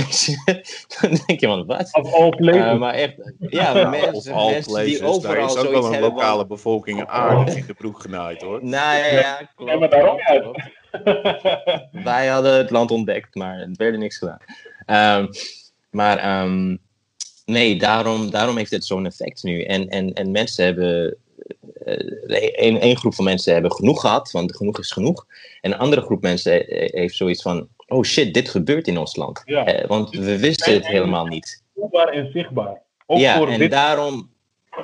*laughs* dan denk je van, wat? Of all places. Uh, maar echt, ja, mensen, all mensen places. die overal Daar is ook wel een lokale van- bevolking aardig in de broek genaaid hoor. Nou ja, ja, klopt. Ja, maar daarom klopt. Wij hadden het land ontdekt, maar het werd niks gedaan. Ehm, maar ehm, nee, daarom, daarom heeft het zo'n effect nu. En, en, en mensen hebben. Een, een groep van mensen hebben genoeg gehad, want genoeg is genoeg. En een andere groep mensen eh, heeft zoiets van: oh shit, dit gebeurt in ons land. Ja. Eh, want we wisten het helemaal niet. Voelbaar en zichtbaar. Ook ja, voor en dit daarom,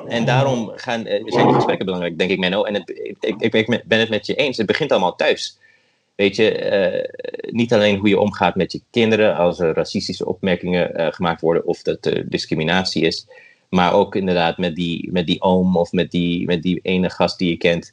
en daarom gaan, eh, zijn die gesprekken belangrijk, denk ik, Menno. En het, ik, ik, ik ben het met je eens, het begint allemaal thuis. Weet je, eh, niet alleen hoe je omgaat met je kinderen als er racistische opmerkingen eh, gemaakt worden of dat er discriminatie is. Maar ook inderdaad met die, met die oom of met die, met die ene gast die je kent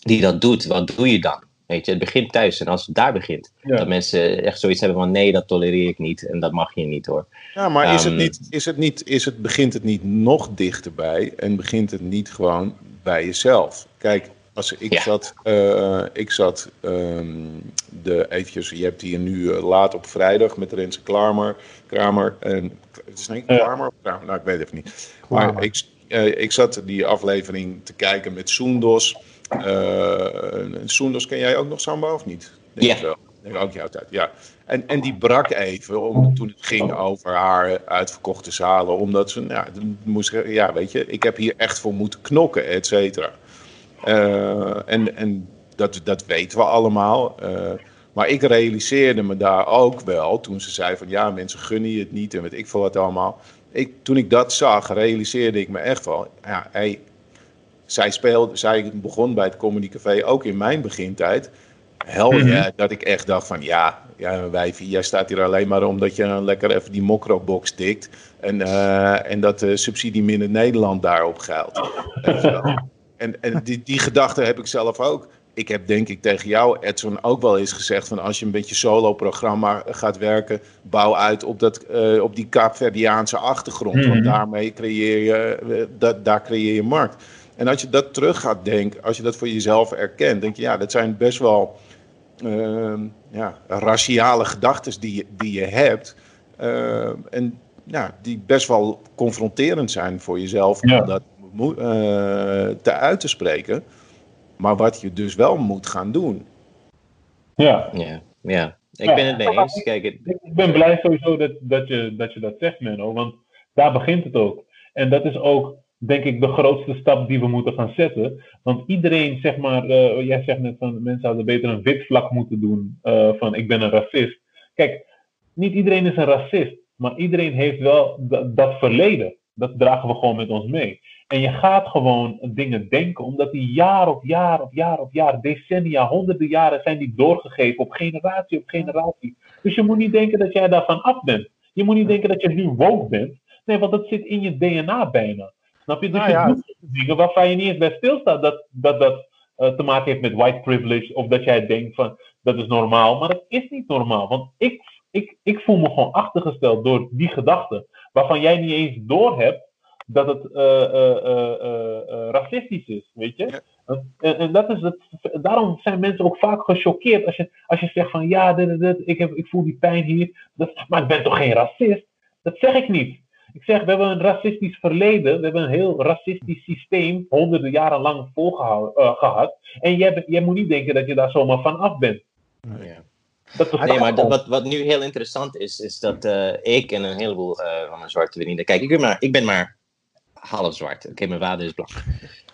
die dat doet. Wat doe je dan? Weet je, het begint thuis. En als het daar begint, Ja. dat mensen echt zoiets hebben van nee, dat tolereer ik niet en dat mag je niet hoor. Ja, maar is het Ehm, niet, is het niet, is het, begint het niet nog dichterbij en begint het niet gewoon bij jezelf? Kijk, als ik Ja. zat, eh, ik zat ehm, de eventjes, je hebt hier nu eh, laat op vrijdag met Renze Klamer, Kramer en het is niet Ja. Klamer of Kramer, nou ik weet het even niet. Maar ik, eh, ik zat die aflevering te kijken met Soendos. Eh Soendos ken jij ook nog Samba of niet? Denk Ja. wel. Denk ook jouw tijd, ja. En, en die brak even om, toen het ging over haar uitverkochte zalen. Omdat ze, nou, moest, ze- ja, weet je, ik heb hier echt voor moeten knokken, et cetera. Eh, en en dat, dat weten we allemaal. Eh, maar ik realiseerde me daar ook wel toen ze zei van ja, mensen gunnen je het niet en weet ik veel wat allemaal. Ik, toen ik dat zag, realiseerde ik me echt wel, ja, hey, zij, speelde, zij begon bij het Comedy Café ook in mijn begintijd. Hel ja, dat ik echt dacht van ja, ja wijfie, jij staat hier alleen maar omdat je een lekker even die mokro-box tikt. En, eh, en dat de subsidie minder Nederland daarop geldt. *laughs* En, en die, die gedachte heb ik zelf ook. Ik heb denk ik tegen jou, Edson, ook wel eens gezegd van als je een beetje solo-programma gaat werken, bouw uit op, dat, eh, op die Kaapverdiaanse achtergrond. Want Mhm. daarmee creëer je, eh, dat, daar creëer je markt. En als je dat terug gaat denken, als je dat voor jezelf erkent, denk je ja, dat zijn best wel ehm, ja, raciale gedachten die, je- die je hebt. Ehm, en ja, die best wel confronterend zijn voor jezelf Ja. om dat te uit te spreken. Maar wat je dus wel moet gaan doen. Ja. Ja, ja. ik Ja. ben het mee eens. Kijk, het, Ik ben blij sowieso dat, dat, je, dat je dat zegt, Menno. Want daar begint het ook. En dat is ook, denk ik, de grootste stap die we moeten gaan zetten. Want iedereen, zeg maar, eh, jij zegt net van mensen hadden beter een wit vlak moeten doen. eh, van ik ben een racist. Kijk, niet iedereen is een racist. Maar iedereen heeft wel dat verleden. Dat dragen we gewoon met ons mee. En je gaat gewoon dingen denken, omdat die jaar op jaar op jaar op jaar, decennia, honderden jaren zijn die doorgegeven op generatie op generatie. Dus je moet niet denken dat jij daarvan af bent. Je moet niet denken dat je nu woke bent. Nee, want dat zit in je DNA bijna. Snap je? Dus Nou je ja. doet dingen waarvan je niet eens bij stilstaat dat dat, dat eh, te maken heeft met white privilege. Of dat jij denkt van dat is normaal. Maar dat is niet normaal. Want ik, ik, ik voel me gewoon achtergesteld door die gedachten. Waarvan jij niet eens doorhebt dat het eh, eh, eh, eh, eh, racistisch is. Weet je? En, en dat is het, daarom zijn mensen ook vaak gechoqueerd als je, als je zegt van ja, dit, dit, dit, ik, heb, ik voel die pijn hier. Dat, maar ik ben toch geen racist? Dat zeg ik niet. Ik zeg, we hebben een racistisch verleden, we hebben een heel racistisch systeem honderden jaren lang volgehouden eh, gehad. En jij, moet niet denken dat je daar zomaar van af bent. ja. Dat is Nee, maar dat- wat, wat nu heel interessant is, is dat eh, ik en een heleboel eh, van mijn zwarte vrienden. Kijk, ik ben maar, ik ben maar half zwart. Oké, mijn vader is blank.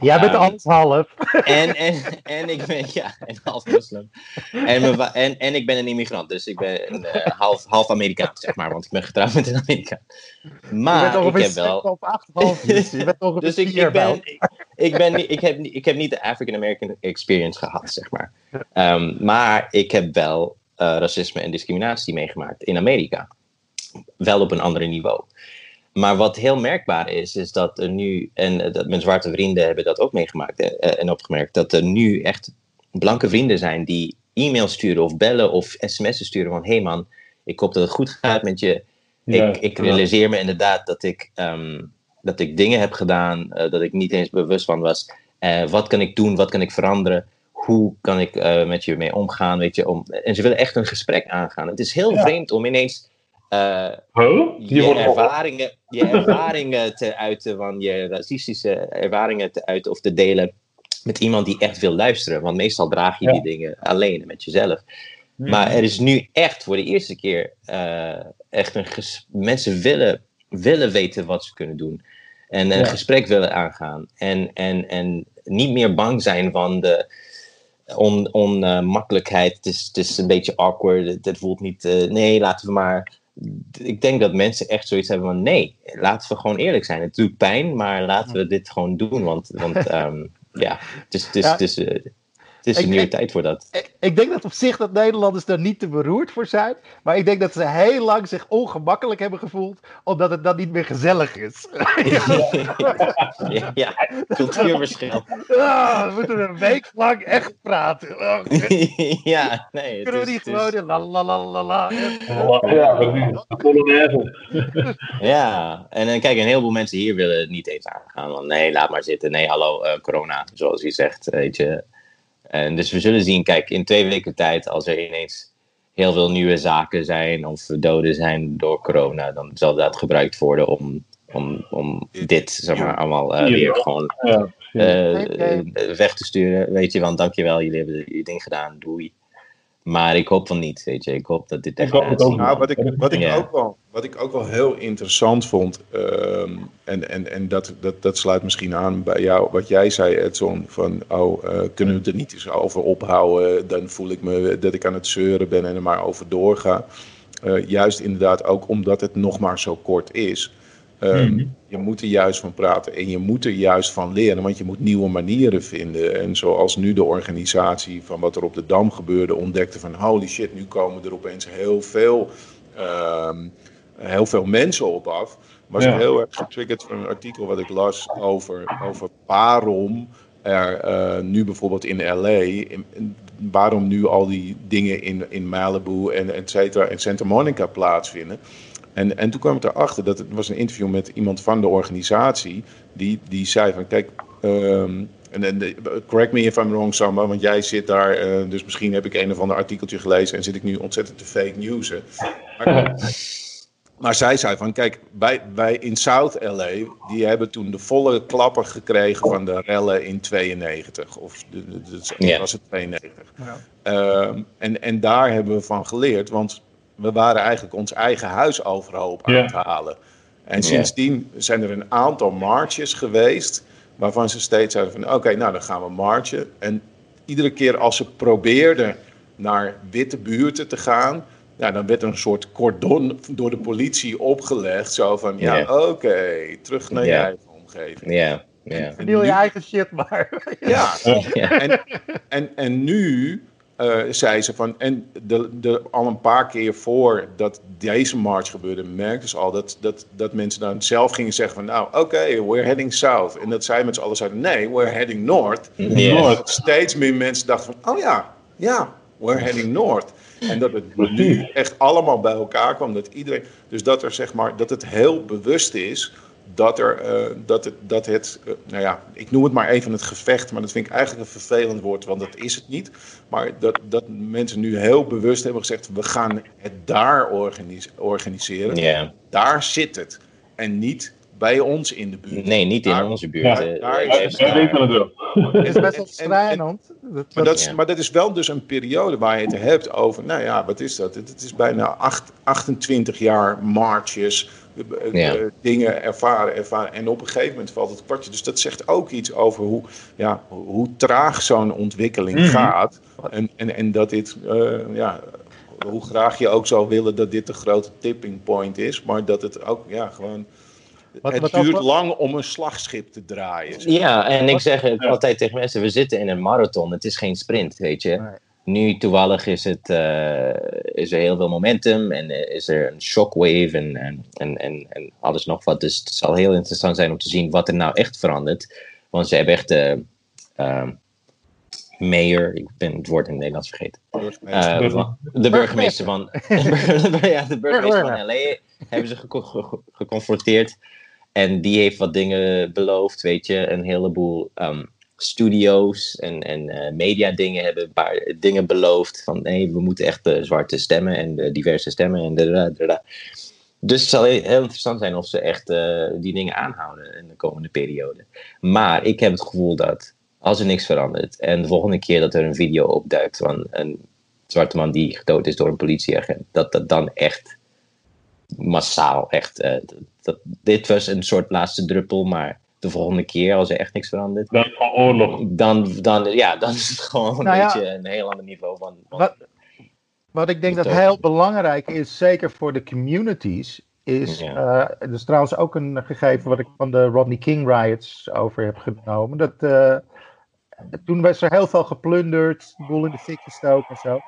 Jij bent Ehm, alles half. *laughs* En, en, en ik ben, ja, en half moslim. En, mijn en, en ik ben een immigrant, dus ik ben een, eh, half, half Amerikaans, zeg maar, want ik ben getrouwd met een Amerikaan. Maar ik heb wel. 7 op 8,5. Dus je bent ongeveer Dus ik, ik, ben, ik, ik, ben, niet- ik, heb, niet- ik heb niet de African American experience gehad, zeg maar. Ehm, maar ik heb wel eh, racisme en discriminatie meegemaakt in Amerika. Wel op een ander niveau. Maar wat heel merkbaar is, is dat er nu, en eh, dat mijn zwarte vrienden hebben dat ook meegemaakt eh, en opgemerkt, dat er nu echt blanke vrienden zijn die e-mail sturen of bellen of sms'en sturen van... hey man, ik hoop dat het goed gaat met je. ik, ik realiseer me inderdaad dat ik, ehm, dat ik dingen heb gedaan... Uh, dat ik niet eens bewust van was. Uh, wat kan ik doen? Wat kan ik veranderen? Hoe kan ik uh, met je mee omgaan? Weet je, om, en ze willen echt een gesprek aangaan. Het is heel ja. vreemd om ineens uh, huh? je, ervaringen, je *laughs* ervaringen te uiten, van je racistische ervaringen te uiten of te delen met iemand die echt wil luisteren. Want meestal draag je ja. die dingen alleen met jezelf. Mm. Maar er is nu echt voor de eerste keer uh, echt een mensen willen, willen weten wat ze kunnen doen. En een ja. gesprek willen aangaan. En, en, en niet meer bang zijn van de onmakkelijkheid. On, uh, het, is, het is een beetje awkward. Het, het voelt niet. Uh, nee, laten we maar ik denk dat mensen echt zoiets hebben van nee, laten we gewoon eerlijk zijn. Het doet pijn, maar laten we dit gewoon doen. Want, want um, *laughs* ja, het is, het is, ja. het is, uh, het is een ik, nieuwe ik, tijd voor dat. Ik, ik, denk dat op zich dat Nederlanders daar niet te beroerd voor zijn. Maar ik denk dat ze heel lang zich ongemakkelijk hebben gevoeld. Omdat het dan niet meer gezellig is. *laughs* ja, ja, cultuurverschil. Oh, *laughs* we moeten een week lang echt praten. Oh, *laughs* ja, nee. Kunnen we niet gewoon la la la la la. ja, en dan kijk, een heleboel mensen hier willen het niet eens aangaan. Want nee, laat maar zitten. Nee, hallo, uh, corona, zoals hij zegt, weet je. En dus we zullen zien, kijk, in twee weken tijd, als er ineens heel veel nieuwe zaken zijn of doden zijn door corona, dan zal dat gebruikt worden om, om, om dit, zeg maar, allemaal uh, weer gewoon uh, weg te sturen. Weet je, want dankjewel, jullie hebben je ding gedaan, doei. Maar ik hoop van niet, weet je. Ik hoop dat dit echt... Ik nou, wat, ik, wat, ik ja. ook wel, wat ik ook wel heel interessant vond... Um, en, en, en dat, dat, dat sluit misschien aan bij jou, wat jij zei, Edson... van, oh, uh, kunnen we het er niet eens over ophouden? Dan voel ik me dat ik aan het zeuren ben en er maar over doorga. Uh, juist inderdaad ook omdat het nog maar zo kort is... Um, mm-hmm. Je moet er juist van praten en je moet er juist van leren, want je moet nieuwe manieren vinden. En zoals nu de organisatie van wat er op de Dam gebeurde ontdekte van holy shit, nu komen er opeens heel veel, um, heel veel mensen op af. Was ja. heel erg getriggerd van een artikel wat ik las over, over waarom er uh, nu bijvoorbeeld in LA, in, in, waarom nu al die dingen in, in Malibu en et cetera en Santa Monica plaatsvinden. En, en toen kwam ik erachter, dat het was een interview met iemand van de organisatie, die, die zei van, kijk, um, en, en, correct me if I'm wrong, Samba, want jij zit daar, uh, dus misschien heb ik een of ander artikeltje gelezen en zit ik nu ontzettend te fake news. Maar, *laughs* maar, zij zei van, kijk, bij, bij in South LA, die hebben toen de volle klapper gekregen van de rellen in 92, of de, de, de, yeah. was het 92. Ja. Um, en, en daar hebben we van geleerd, want we waren eigenlijk ons eigen huis overhoop aan het halen. En sindsdien zijn er een aantal marches geweest. Waarvan ze steeds zeiden van oké, okay, nou dan gaan we marchen. En iedere keer als ze probeerden naar witte buurten te gaan. Ja, dan werd er een soort cordon door de politie opgelegd. Zo van ja, yeah. oké, okay, terug naar yeah. je eigen omgeving. Ja. Yeah. Verdeel je eigen shit maar. *laughs* ja, en, en, en nu uh, zei ze van. En de, de, al een paar keer voordat deze march gebeurde, merkten ze al dat, dat, dat mensen dan zelf gingen zeggen van. Nou, oké, okay, we're heading south. En dat zij met z'n allen zeiden: nee, we're heading north. Dat steeds meer mensen dachten van: oh ja, ja, we're heading north. En dat het nu echt allemaal bij elkaar kwam. Dat iedereen. Dus dat er zeg maar. Dat het heel bewust is dat, er, uh, dat het, dat het uh, nou ja, ik noem het maar even het gevecht, maar dat vind ik eigenlijk een vervelend woord, want dat is het niet. Maar dat, dat mensen nu heel bewust hebben gezegd, we gaan het daar organis organiseren. Yeah. Daar zit het. En niet bij ons in de buurt. Nee, niet in daar, onze buurt. Ja, uh, daar is, ja, het wel. is best wel schrijnend. Maar, dat is, maar dat is wel dus een periode waar je het hebt over, nou ja, wat is dat? Het is bijna acht, 28 jaar marches, ja. dingen ervaren, ervaren. En op een gegeven moment valt het kwartje. Dus dat zegt ook iets over hoe, ja, hoe traag zo'n ontwikkeling mm -hmm. gaat. En, en, en dat dit, uh, ja, hoe graag je ook zou willen dat dit de grote tipping point is. Maar dat het ook, ja, gewoon... Wat, het wat duurt ook... lang om een slagschip te draaien. Zeg. Ja, en ik zeg het altijd tegen mensen, we zitten in een marathon. Het is geen sprint, weet je. Nu toevallig is, het, uh, is er heel veel momentum en uh, is er een shockwave en, en, en, en, en alles nog wat. Dus het zal heel interessant zijn om te zien wat er nou echt verandert. Want ze hebben echt uh, mayor, ik ben het woord in het Nederlands vergeten. De burgemeester van, *laughs* ja, de burgemeester van LA hebben ze geconfronteerd. En die heeft wat dingen beloofd, weet je, een heleboel um, studio's en, en uh, media dingen hebben een paar dingen beloofd. Van nee, we moeten echt uh, zwarte stemmen en diverse stemmen en da, Dus het zal heel interessant zijn of ze echt die dingen aanhouden in de komende periode. Maar ik heb het gevoel dat als er niks verandert en de volgende keer dat er een video opduikt van een zwarte man die gedood is door een politieagent, dat dat dan echt massaal echt. Dat, dit was een soort laatste druppel, maar de volgende keer, als er echt niks verandert. Dan oorlog. Dan, dan, ja, dan is het gewoon nou een beetje een heel ander niveau van. wat, wat ik denk dat heel belangrijk is, zeker voor de communities, is. Ja. Uh, er is trouwens ook een gegeven wat ik van de Rodney King riots over heb genomen. Dat. Uh, toen was er heel veel geplunderd, de boel in de fik gestoken en zo.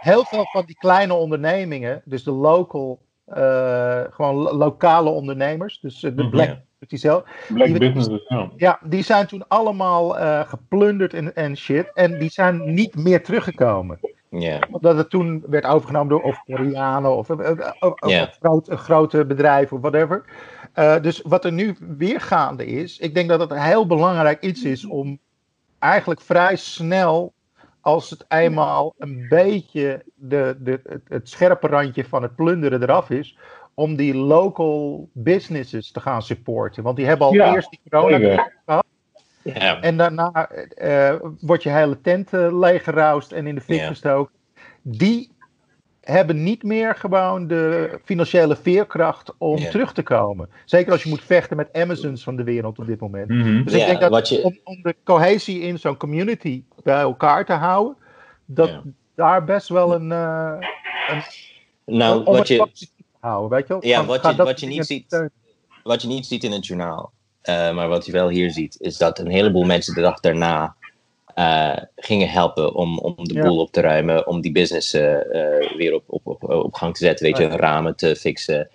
Heel veel van die kleine ondernemingen, dus de local uh, gewoon lokale ondernemers, dus uh, de Mhm. black, die zelf, Black die- businesses, ja. ja, die zijn toen allemaal eh, geplunderd en, en shit. En die zijn niet meer teruggekomen. Ja, Omdat het toen werd overgenomen door of Koreanen of, eh, eh, of, groot, grote bedrijven of whatever. Eh, dus wat er nu weer gaande is, ik denk dat het een heel belangrijk iets is om eigenlijk vrij snel, als het eenmaal een beetje de, de, het, het scherpe randje van het plunderen eraf is, om die local businesses te gaan supporten. Want die hebben al Ja, eerst die corona zeker. ja, en daarna eh, wordt je hele tent eh, leeggeroust en in de fik Ja. gestoken. Die hebben niet meer gewoon de financiële veerkracht om Ja. terug te komen. Zeker als je moet vechten met Amazons van de wereld op dit moment. Mhm. Dus ik denk dat wat je- om, om de cohesie in zo'n community bij elkaar te houden, dat Ja. daar best wel een. eh, nou, om wat het je, te houden, weet je wel? Ja, wat je- wat niet ziet- steunen. wat je niet ziet in het journaal, eh, maar wat je wel hier ziet, is dat een heleboel mensen de dag daarna eh, gingen helpen om, om de Ja. boel op te ruimen, om die business weer op, op, op, op gang te zetten, weet je, Ja. ramen te fixen.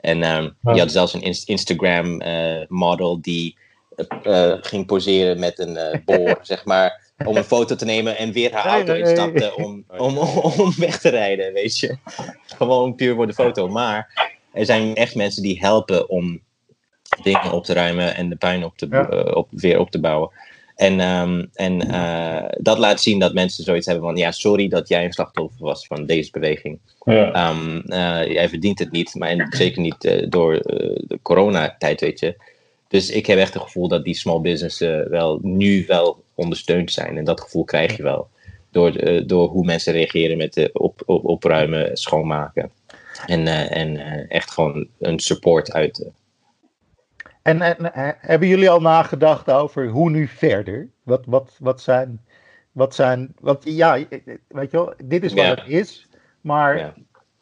En ehm, je had zelfs een Inst- Instagram eh, model die ging poseren met een eh, *laughs* boor, zeg maar, om een foto te nemen en weer haar Nee, auto nee. instapte om, *laughs* om, om weg te rijden, weet je. Gewoon puur voor de foto. Maar er zijn echt mensen die helpen om dingen op te ruimen en de puin op te, Ja. eh, op, weer op te bouwen. En, ehm, en eh, dat laat zien dat mensen zoiets hebben van: ja, sorry dat jij een slachtoffer was van deze beweging. Ja. Ehm, eh, jij verdient het niet, maar en zeker niet door de coronatijd, weet je. Dus ik heb echt het gevoel dat die small businessen wel nu wel ondersteund zijn. En dat gevoel krijg je wel door, eh, door hoe mensen reageren met de op, op, opruimen, schoonmaken. En, eh, en echt gewoon een support uit. En, en hebben jullie al nagedacht over hoe nu verder? Wat, wat, wat zijn. Wat zijn. Want ja, weet je wel, dit is wat Ja. het is. Maar Ja.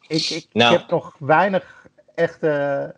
ik, ik, Nou. ik heb nog weinig echte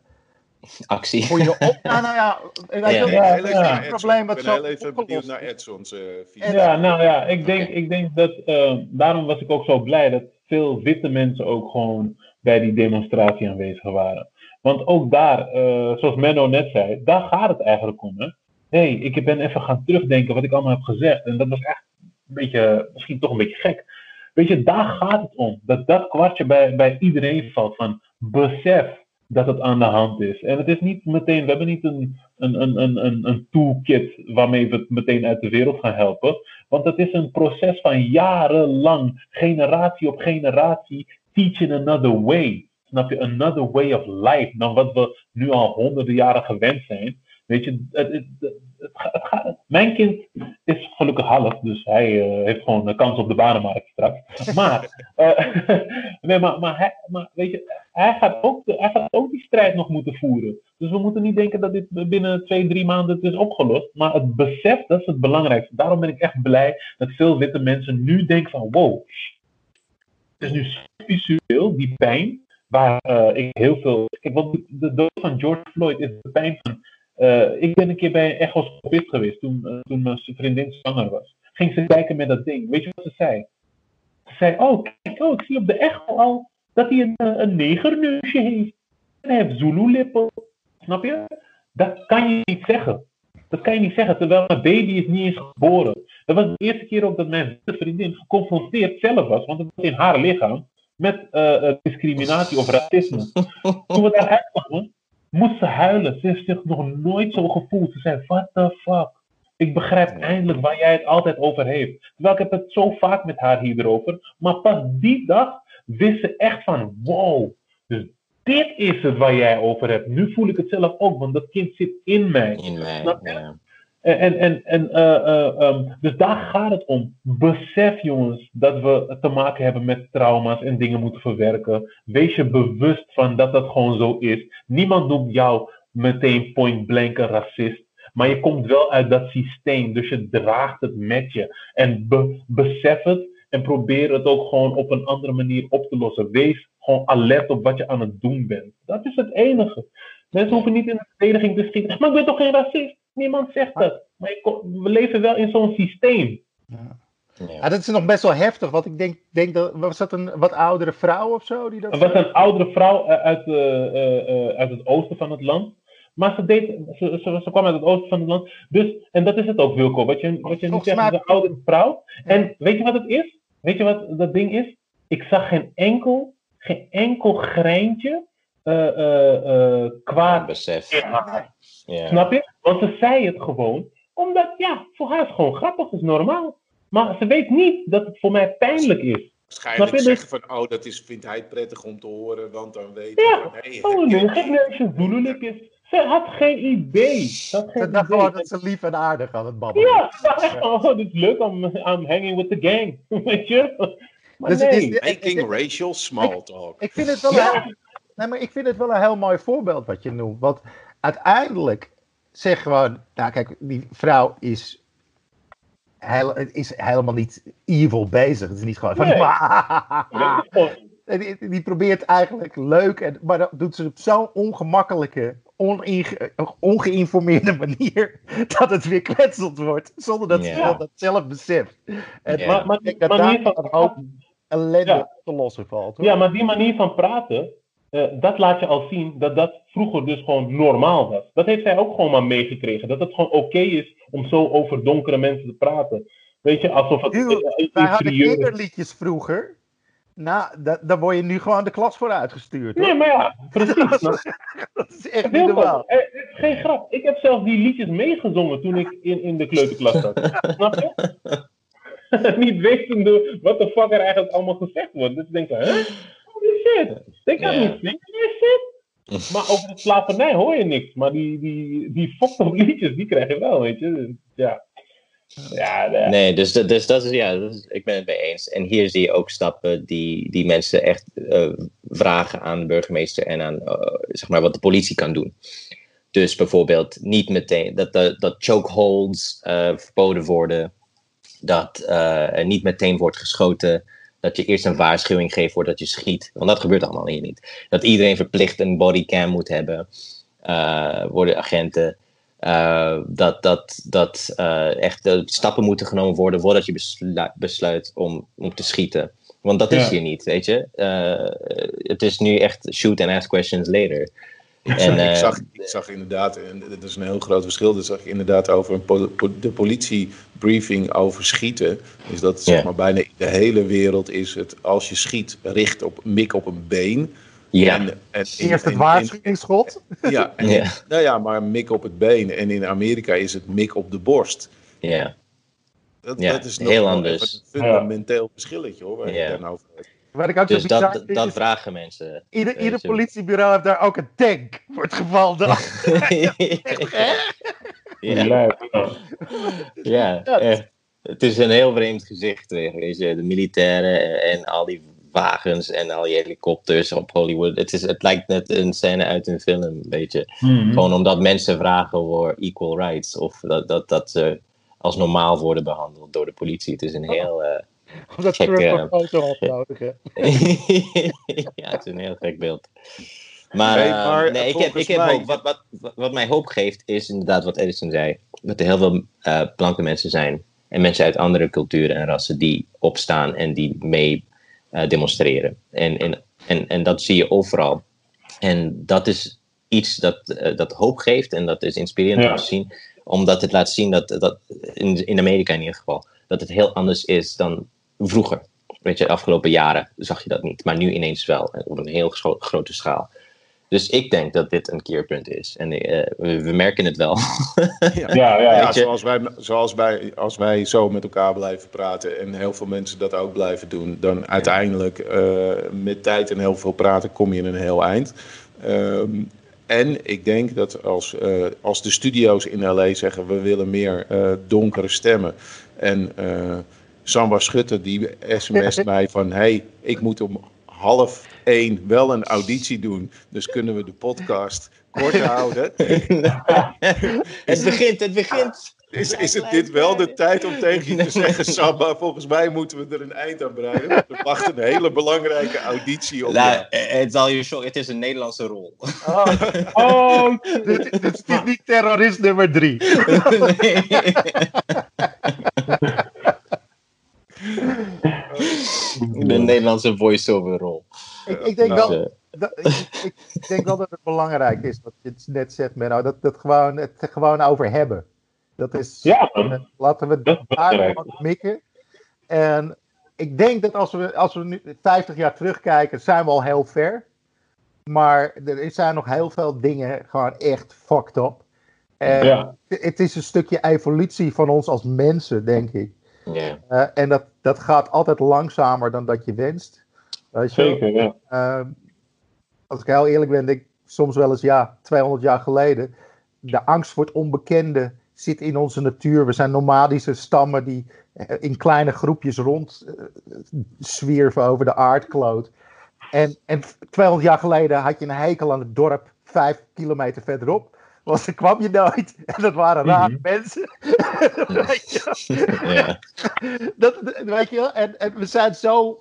actie. goede op. *laughs* Nou, nou ja, weet je Ja. wel, Ja, het is ja. niet een probleem wat ik zo ben heel even benieuwd naar. Edson's eh En- visie. Ja, nou ja, ik denk, ik denk dat, eh, daarom was ik ook zo blij dat veel witte mensen ook gewoon bij die demonstratie aanwezig waren. Want ook daar, eh, zoals Menno net zei, daar gaat het eigenlijk om. Hé, hey, ik ben even gaan terugdenken wat ik allemaal heb gezegd. En dat was echt een beetje, misschien toch een beetje gek. Weet je, daar gaat het om. Dat dat kwartje bij, bij iedereen valt van besef dat het aan de hand is. En het is niet meteen, we hebben niet een, een, een, een, een, toolkit waarmee we het meteen uit de wereld gaan helpen. Want het is een proces van jarenlang, generatie op generatie, teaching another way. Snap je? Another way of life dan wat we nu al honderden jaren gewend zijn. Weet je, het, het, het, gaat- mijn kind is gelukkig half, dus hij eh, heeft gewoon een kans op de banenmarkt straks. *laughs* Maar, eh, *laughs* nee, maar, maar, hij, maar weet je, hij gaat, ook, hij gaat ook die strijd nog moeten voeren. Dus we moeten niet denken dat dit binnen twee, drie maanden het is opgelost. Maar het besef, dat is het belangrijkste. Daarom ben ik echt blij dat veel witte mensen nu denken van wow, het is nu zo visueel, die pijn, waar eh, ik heel veel... Kijk, want de dood van George Floyd is de pijn van... eh, ik ben een keer bij een echoscopist geweest toen, eh, toen mijn vriendin zwanger was. Ging ze kijken met dat ding. Weet je wat ze zei? Ze zei, oh, kijk, oh, ik zie op de echo al dat hij een, eh, een negerneusje heeft. En hij heeft Zulu-lippen. Snap je? Dat kan je niet zeggen. Dat kan je niet zeggen, terwijl mijn baby is niet eens geboren. Dat was de eerste keer ook dat mijn vriendin geconfronteerd zelf was, want het was in haar lichaam, met discriminatie of racisme. Toen we daar uitkwamen, moest ze huilen. Ze heeft zich nog nooit zo gevoeld. Ze zei, what the fuck? Ik begrijp eindelijk waar jij het altijd over heeft. Terwijl ik heb het zo vaak met haar hierover. Maar pas die dag wist ze echt van, wow. Dus dit is het waar jij over hebt. Nu voel ik het zelf ook, want dat kind zit in mij. In mij, ja. En, en, en, uh, dus daar gaat het om. Besef, jongens, dat we te maken hebben met trauma's en dingen moeten verwerken. Wees je bewust van dat dat gewoon zo is. Niemand noemt jou meteen point blank een racist. Maar je komt wel uit dat systeem, dus je draagt het met je. En besef het en probeer het ook gewoon op een andere manier op te lossen. Wees gewoon alert op wat je aan het doen bent. Dat is het enige. Mensen hoeven niet in de verdediging te schieten. Maar ik ben toch geen racist? Niemand zegt dat. Maar we leven wel in zo'n systeem. Ja. Ja. dat is nog best wel heftig, want ik denk, denk dat, was dat een wat oudere vrouw of zo? Die dat het was een oudere vrouw eh, uit, uh, uit het oosten van het land. Maar ze, deed, ze, ze, ze, kwam uit het oosten van het land. Dus, en dat is het ook, Wilco. Wat je, wat je nu zegt, een oudere vrouw. En weet je wat het is? Weet je wat dat ding is? Ik zag geen enkel, geen enkel greintje uh, uh, kwaad besef. Snap je? Want ze zei het gewoon, omdat ja, voor haar is het gewoon grappig, is normaal. Maar ze weet niet dat het voor mij pijnlijk is. Waarschijnlijk zeggen van, oh, dat is, vindt hij prettig om te horen, want dan weet ja. Nee, oh nee, geen neusje, Ze had geen idee. Ze had geen dacht gewoon dat ze lief en aardig aan het babbelen. Ja, echt, *laughs* oh, dit is leuk, I'm, I'm hanging with the gang. *laughs* Weet je? Maar dus nee. Is, Making racial small talk. Ik, ik, vind het wel ja. een, nee, maar ik vind het wel een heel mooi voorbeeld wat je noemt. Want uiteindelijk zeg gewoon, nou kijk, die vrouw is, heel, is helemaal niet evil bezig. Het is niet gewoon van, nee. die, die, probeert eigenlijk leuk, en, maar dat doet ze op zo'n ongemakkelijke, ongeïnformeerde manier, *laughs* dat het weer kwetseld wordt, zonder dat ze dat zelf beseft. En ja. maar, maar, ik denk dat daar een hoop ellende ja. te lossen valt. Hoor. Ja, maar die manier van praten, uh, dat laat je al zien dat dat vroeger dus gewoon normaal was. Dat heeft zij ook gewoon maar meegekregen. Dat het gewoon oké is om zo over donkere mensen te praten. Weet je, alsof het. Dude, wij hadden kinderliedjes vroeger. Nou, dan word je nu gewoon de klas voor uitgestuurd. Hoor. Nee, maar ja, precies. *laughs* dat is echt niet normaal. Het is geen grap. Ik heb zelfs die liedjes meegezongen toen ik in, in de kleuterklas zat. Snap je? *laughs* *laughs* niet wetende wat de fuck er eigenlijk allemaal gezegd wordt. Dus ik denk, hè? Shit. Ik kan niet zingen, shit. *laughs* Maar over de slavernij hoor je niks. Maar die, die, die fucked liedjes, die krijg je wel, weet je. Dus, ja. Ja, nee. nee, dus, dus dat is, ja, dat is, ik ben het mee eens. En hier zie je ook stappen die, die mensen echt uh, vragen aan de burgemeester en aan uh, zeg maar wat de politie kan doen. Dus bijvoorbeeld niet meteen dat, dat, dat chokeholds uh, verboden worden, dat er niet meteen wordt geschoten dat je eerst een waarschuwing geeft voordat je schiet. Want dat gebeurt allemaal hier niet. Dat iedereen verplicht een bodycam moet hebben. Uh, worden agenten. Uh, dat dat, dat uh, echt stappen moeten genomen worden voordat je besluit, besluit om, om te schieten. Want dat is hier niet, weet je. het is nu echt shoot and ask questions later. En, ik, zag, ik zag inderdaad, en dat is een heel groot verschil, dat zag ik inderdaad over een de politiebriefing over schieten. Is dat zeg maar bijna in de hele wereld is het, als je schiet, richt op mik op een been. Ja. En, en, Eerst het waarschuwingsschot. Ja, en, nou ja, maar mik op het been. En in Amerika is het mik op de borst. Ja. Dat, ja, dat is nog heel anders. een fundamenteel verschilletje hoor, waar ja. ik nou over Waar ik ook dus dat, dat vragen mensen. Ieder, ieder politiebureau heeft daar ook een tank voor het geval dat. *laughs* ja. ja, ja het is een heel vreemd gezicht. Weet je. De militairen en al die wagens en al die helikopters op Hollywood. Het, is, het lijkt net een scène uit een film, weet je. Mm Gewoon omdat mensen vragen voor equal rights. Of dat, dat, dat ze als normaal worden behandeld door de politie. Het is een heel... Uh, omdat Trump een foto had nodig, *laughs* ja, het is een heel gek beeld. Maar, nee, uh, maar nee, ik heb, ik heb mij... hoop. Wat, wat, wat mij hoop geeft, is inderdaad wat Edison zei. Dat er heel veel uh, blanke mensen zijn. En mensen uit andere culturen en rassen die opstaan en die mee uh, demonstreren. En, en, en, en dat zie je overal. En dat is iets dat, dat hoop geeft en dat is inspirerend om te zien. Omdat het laat zien dat, dat in, in Amerika in ieder geval, dat het heel anders is dan vroeger. Weet je, de afgelopen jaren zag je dat niet. Maar nu ineens wel, op een heel grote schaal. Dus ik denk dat dit een keerpunt is. En uh, we, merken het wel. *laughs* ja, ja, ja, ja zoals, wij, zoals wij, als wij zo met elkaar blijven praten en heel veel mensen dat ook blijven doen, dan uiteindelijk uh, met tijd en heel veel praten kom je in een heel eind. Um, en ik denk dat als, uh, als de studio's in LA zeggen we willen meer donkere stemmen en Samba Schutter die sms *laughs* mij van hey, ik moet om half één wel een auditie doen. Dus kunnen we de podcast kort *laughs* houden. *laughs* het begint, het begint. Is, is het dit wel de tijd om tegen je te zeggen, Samba, volgens mij moeten we er een eind aan breiden. Er wacht een hele belangrijke auditie op. Nou, het, zal je show, het is een Nederlandse rol. Oh, oh dit, dit, is niet terrorist nummer drie. nee. *laughs* De Nederlandse voice-over rol. Ik, ik, denk wel, dat, ik, ik, denk wel dat het belangrijk is, wat je net zegt, Menno, dat, dat gewoon, het gewoon over hebben. Dat is, ja, laten we daar wat mikken. En ik denk dat als we, als we nu 50 jaar terugkijken, zijn we al heel ver. Maar er zijn nog heel veel dingen gewoon echt fucked up. En ja. het is een stukje evolutie van ons als mensen, denk ik. Uh, en dat, dat gaat altijd langzamer dan dat je wenst. Weet je Zeker, ja. Uh, als ik heel eerlijk ben, denk ik soms wel eens, ja, 200 jaar geleden. De angst voor het onbekende zit in onze natuur. We zijn nomadische stammen die eh, in kleine groepjes rond zwierven over de aardkloot. En, en 200 jaar geleden had je een hekel aan het dorp vijf kilometer verderop. Want er kwam je nooit. En dat waren rare mm -hmm. mensen. *laughs* weet je ja. dat, weet je wel? En, en we zijn zo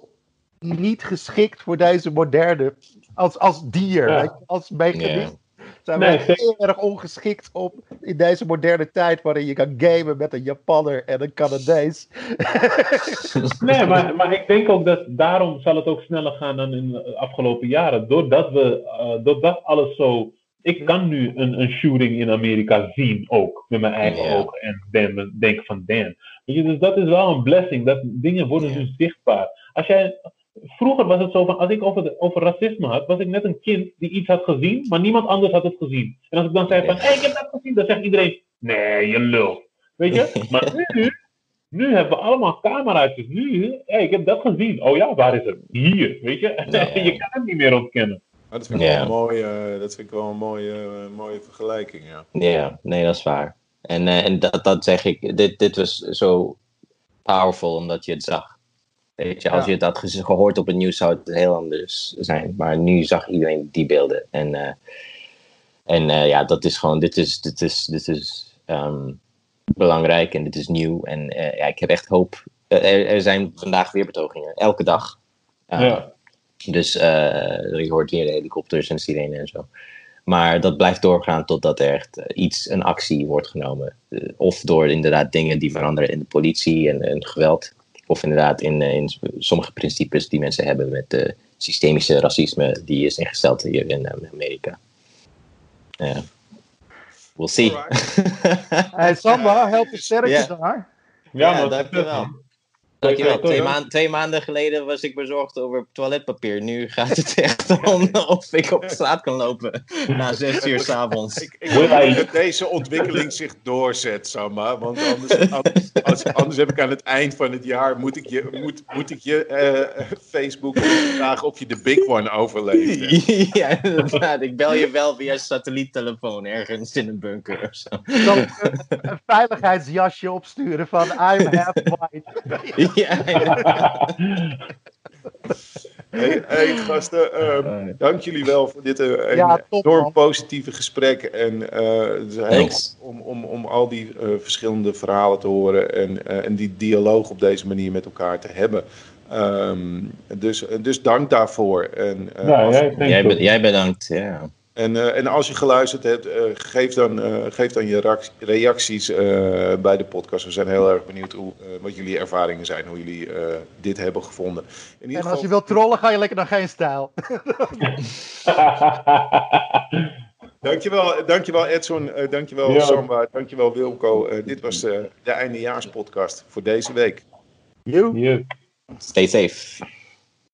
niet geschikt voor deze moderne. Als, als dier, ja. weet je, als mechanist. Zijn nee, we heel erg ongeschikt op in deze moderne tijd waarin je kan gamen met een Japanner en een Canadees. *laughs* nee, maar, maar ik denk ook dat daarom zal het ook sneller gaan dan in de afgelopen jaren. Doordat we, uh, doordat alles zo ik kan nu een, een shooting in Amerika zien ook, met mijn eigen yeah. ogen. En ben, denk van, damn. Weet je, dus dat is wel een blessing, dat dingen worden yeah. nu zichtbaar. Als jij, vroeger was het zo van, als ik over, de, over racisme had, was ik net een kind die iets had gezien, maar niemand anders had het gezien. En als ik dan zei van, hé, hey, ik heb dat gezien, dan zegt iedereen, nee, je lul. Weet je? *laughs* Maar nu, nu hebben we allemaal camera's. Nu, hé, hey, ik heb dat gezien. Oh ja, waar is het? Hier, weet je? *laughs* je kan het niet meer ontkennen. Maar dat vind ik wel een mooie, dat vind ik wel een mooie, mooie vergelijking, ja. Ja, nee, dat is waar. En, uh, en dat, dat zeg ik, dit, dit was zo powerful omdat je het zag. Weet je, als ja. je het had gehoord op het nieuws zou het heel anders zijn. Maar nu zag iedereen die beelden. En, uh, en uh, ja, dat is gewoon, dit is, dit is, dit is um, belangrijk en dit is nieuw. En ja, ik heb echt hoop. Er, er, zijn vandaag weer betogingen, elke dag. ja. Dus uh, je hoort hier de helikopters en sirene en zo. Maar dat blijft doorgaan totdat er echt iets, een actie wordt genomen. Uh, of door inderdaad dingen die veranderen in de politie en, en geweld. Of inderdaad in, in sommige principes die mensen hebben met de systemische racisme die is ingesteld hier in Amerika. Ja. We'll see. *laughs* hey, Samba, help je sterkjes yeah. daar. Ja, ja dankjewel. Dankjewel. Twee, maand, twee maanden geleden was ik bezorgd over toiletpapier. Nu gaat het echt *laughs* om of ik op straat kan lopen *laughs* na zes uur s'avonds. Ik, ik hoop dat deze ontwikkeling zich doorzet, Samma. Want anders, anders, anders, heb ik aan het eind van het jaar... moet ik je, moet, moet ik je uh, Facebook vragen of je de big one overleeft. *laughs* ja, inderdaad. Ik bel je wel via satelliettelefoon ergens in een bunker of zo. Een, een veiligheidsjasje opsturen van I'm half white. *laughs* Ja, ja. Hey, hey gasten, um, dank jullie wel voor dit uh, ja, enorm positieve gesprek. En uh, het is heel om, om, om al die uh, verschillende verhalen te horen en, en die dialoog op deze manier met elkaar te hebben. Um, dus, dus dank daarvoor. En, ja, jij, jij, jij, bedankt. Ja. En, uh, en als je geluisterd hebt, uh, geef, dan, uh, geef dan je reacties bij de podcast. We zijn heel erg benieuwd hoe, wat jullie ervaringen zijn, hoe jullie dit hebben gevonden. In ieder en als je wilt trollen, ga je lekker naar geen stijl. *laughs* Dankjewel, dankjewel Edson, uh, dankjewel ja. Samba, dankjewel Wilco. Uh, dit was uh, de eindejaarspodcast voor deze week. You. you. Stay safe.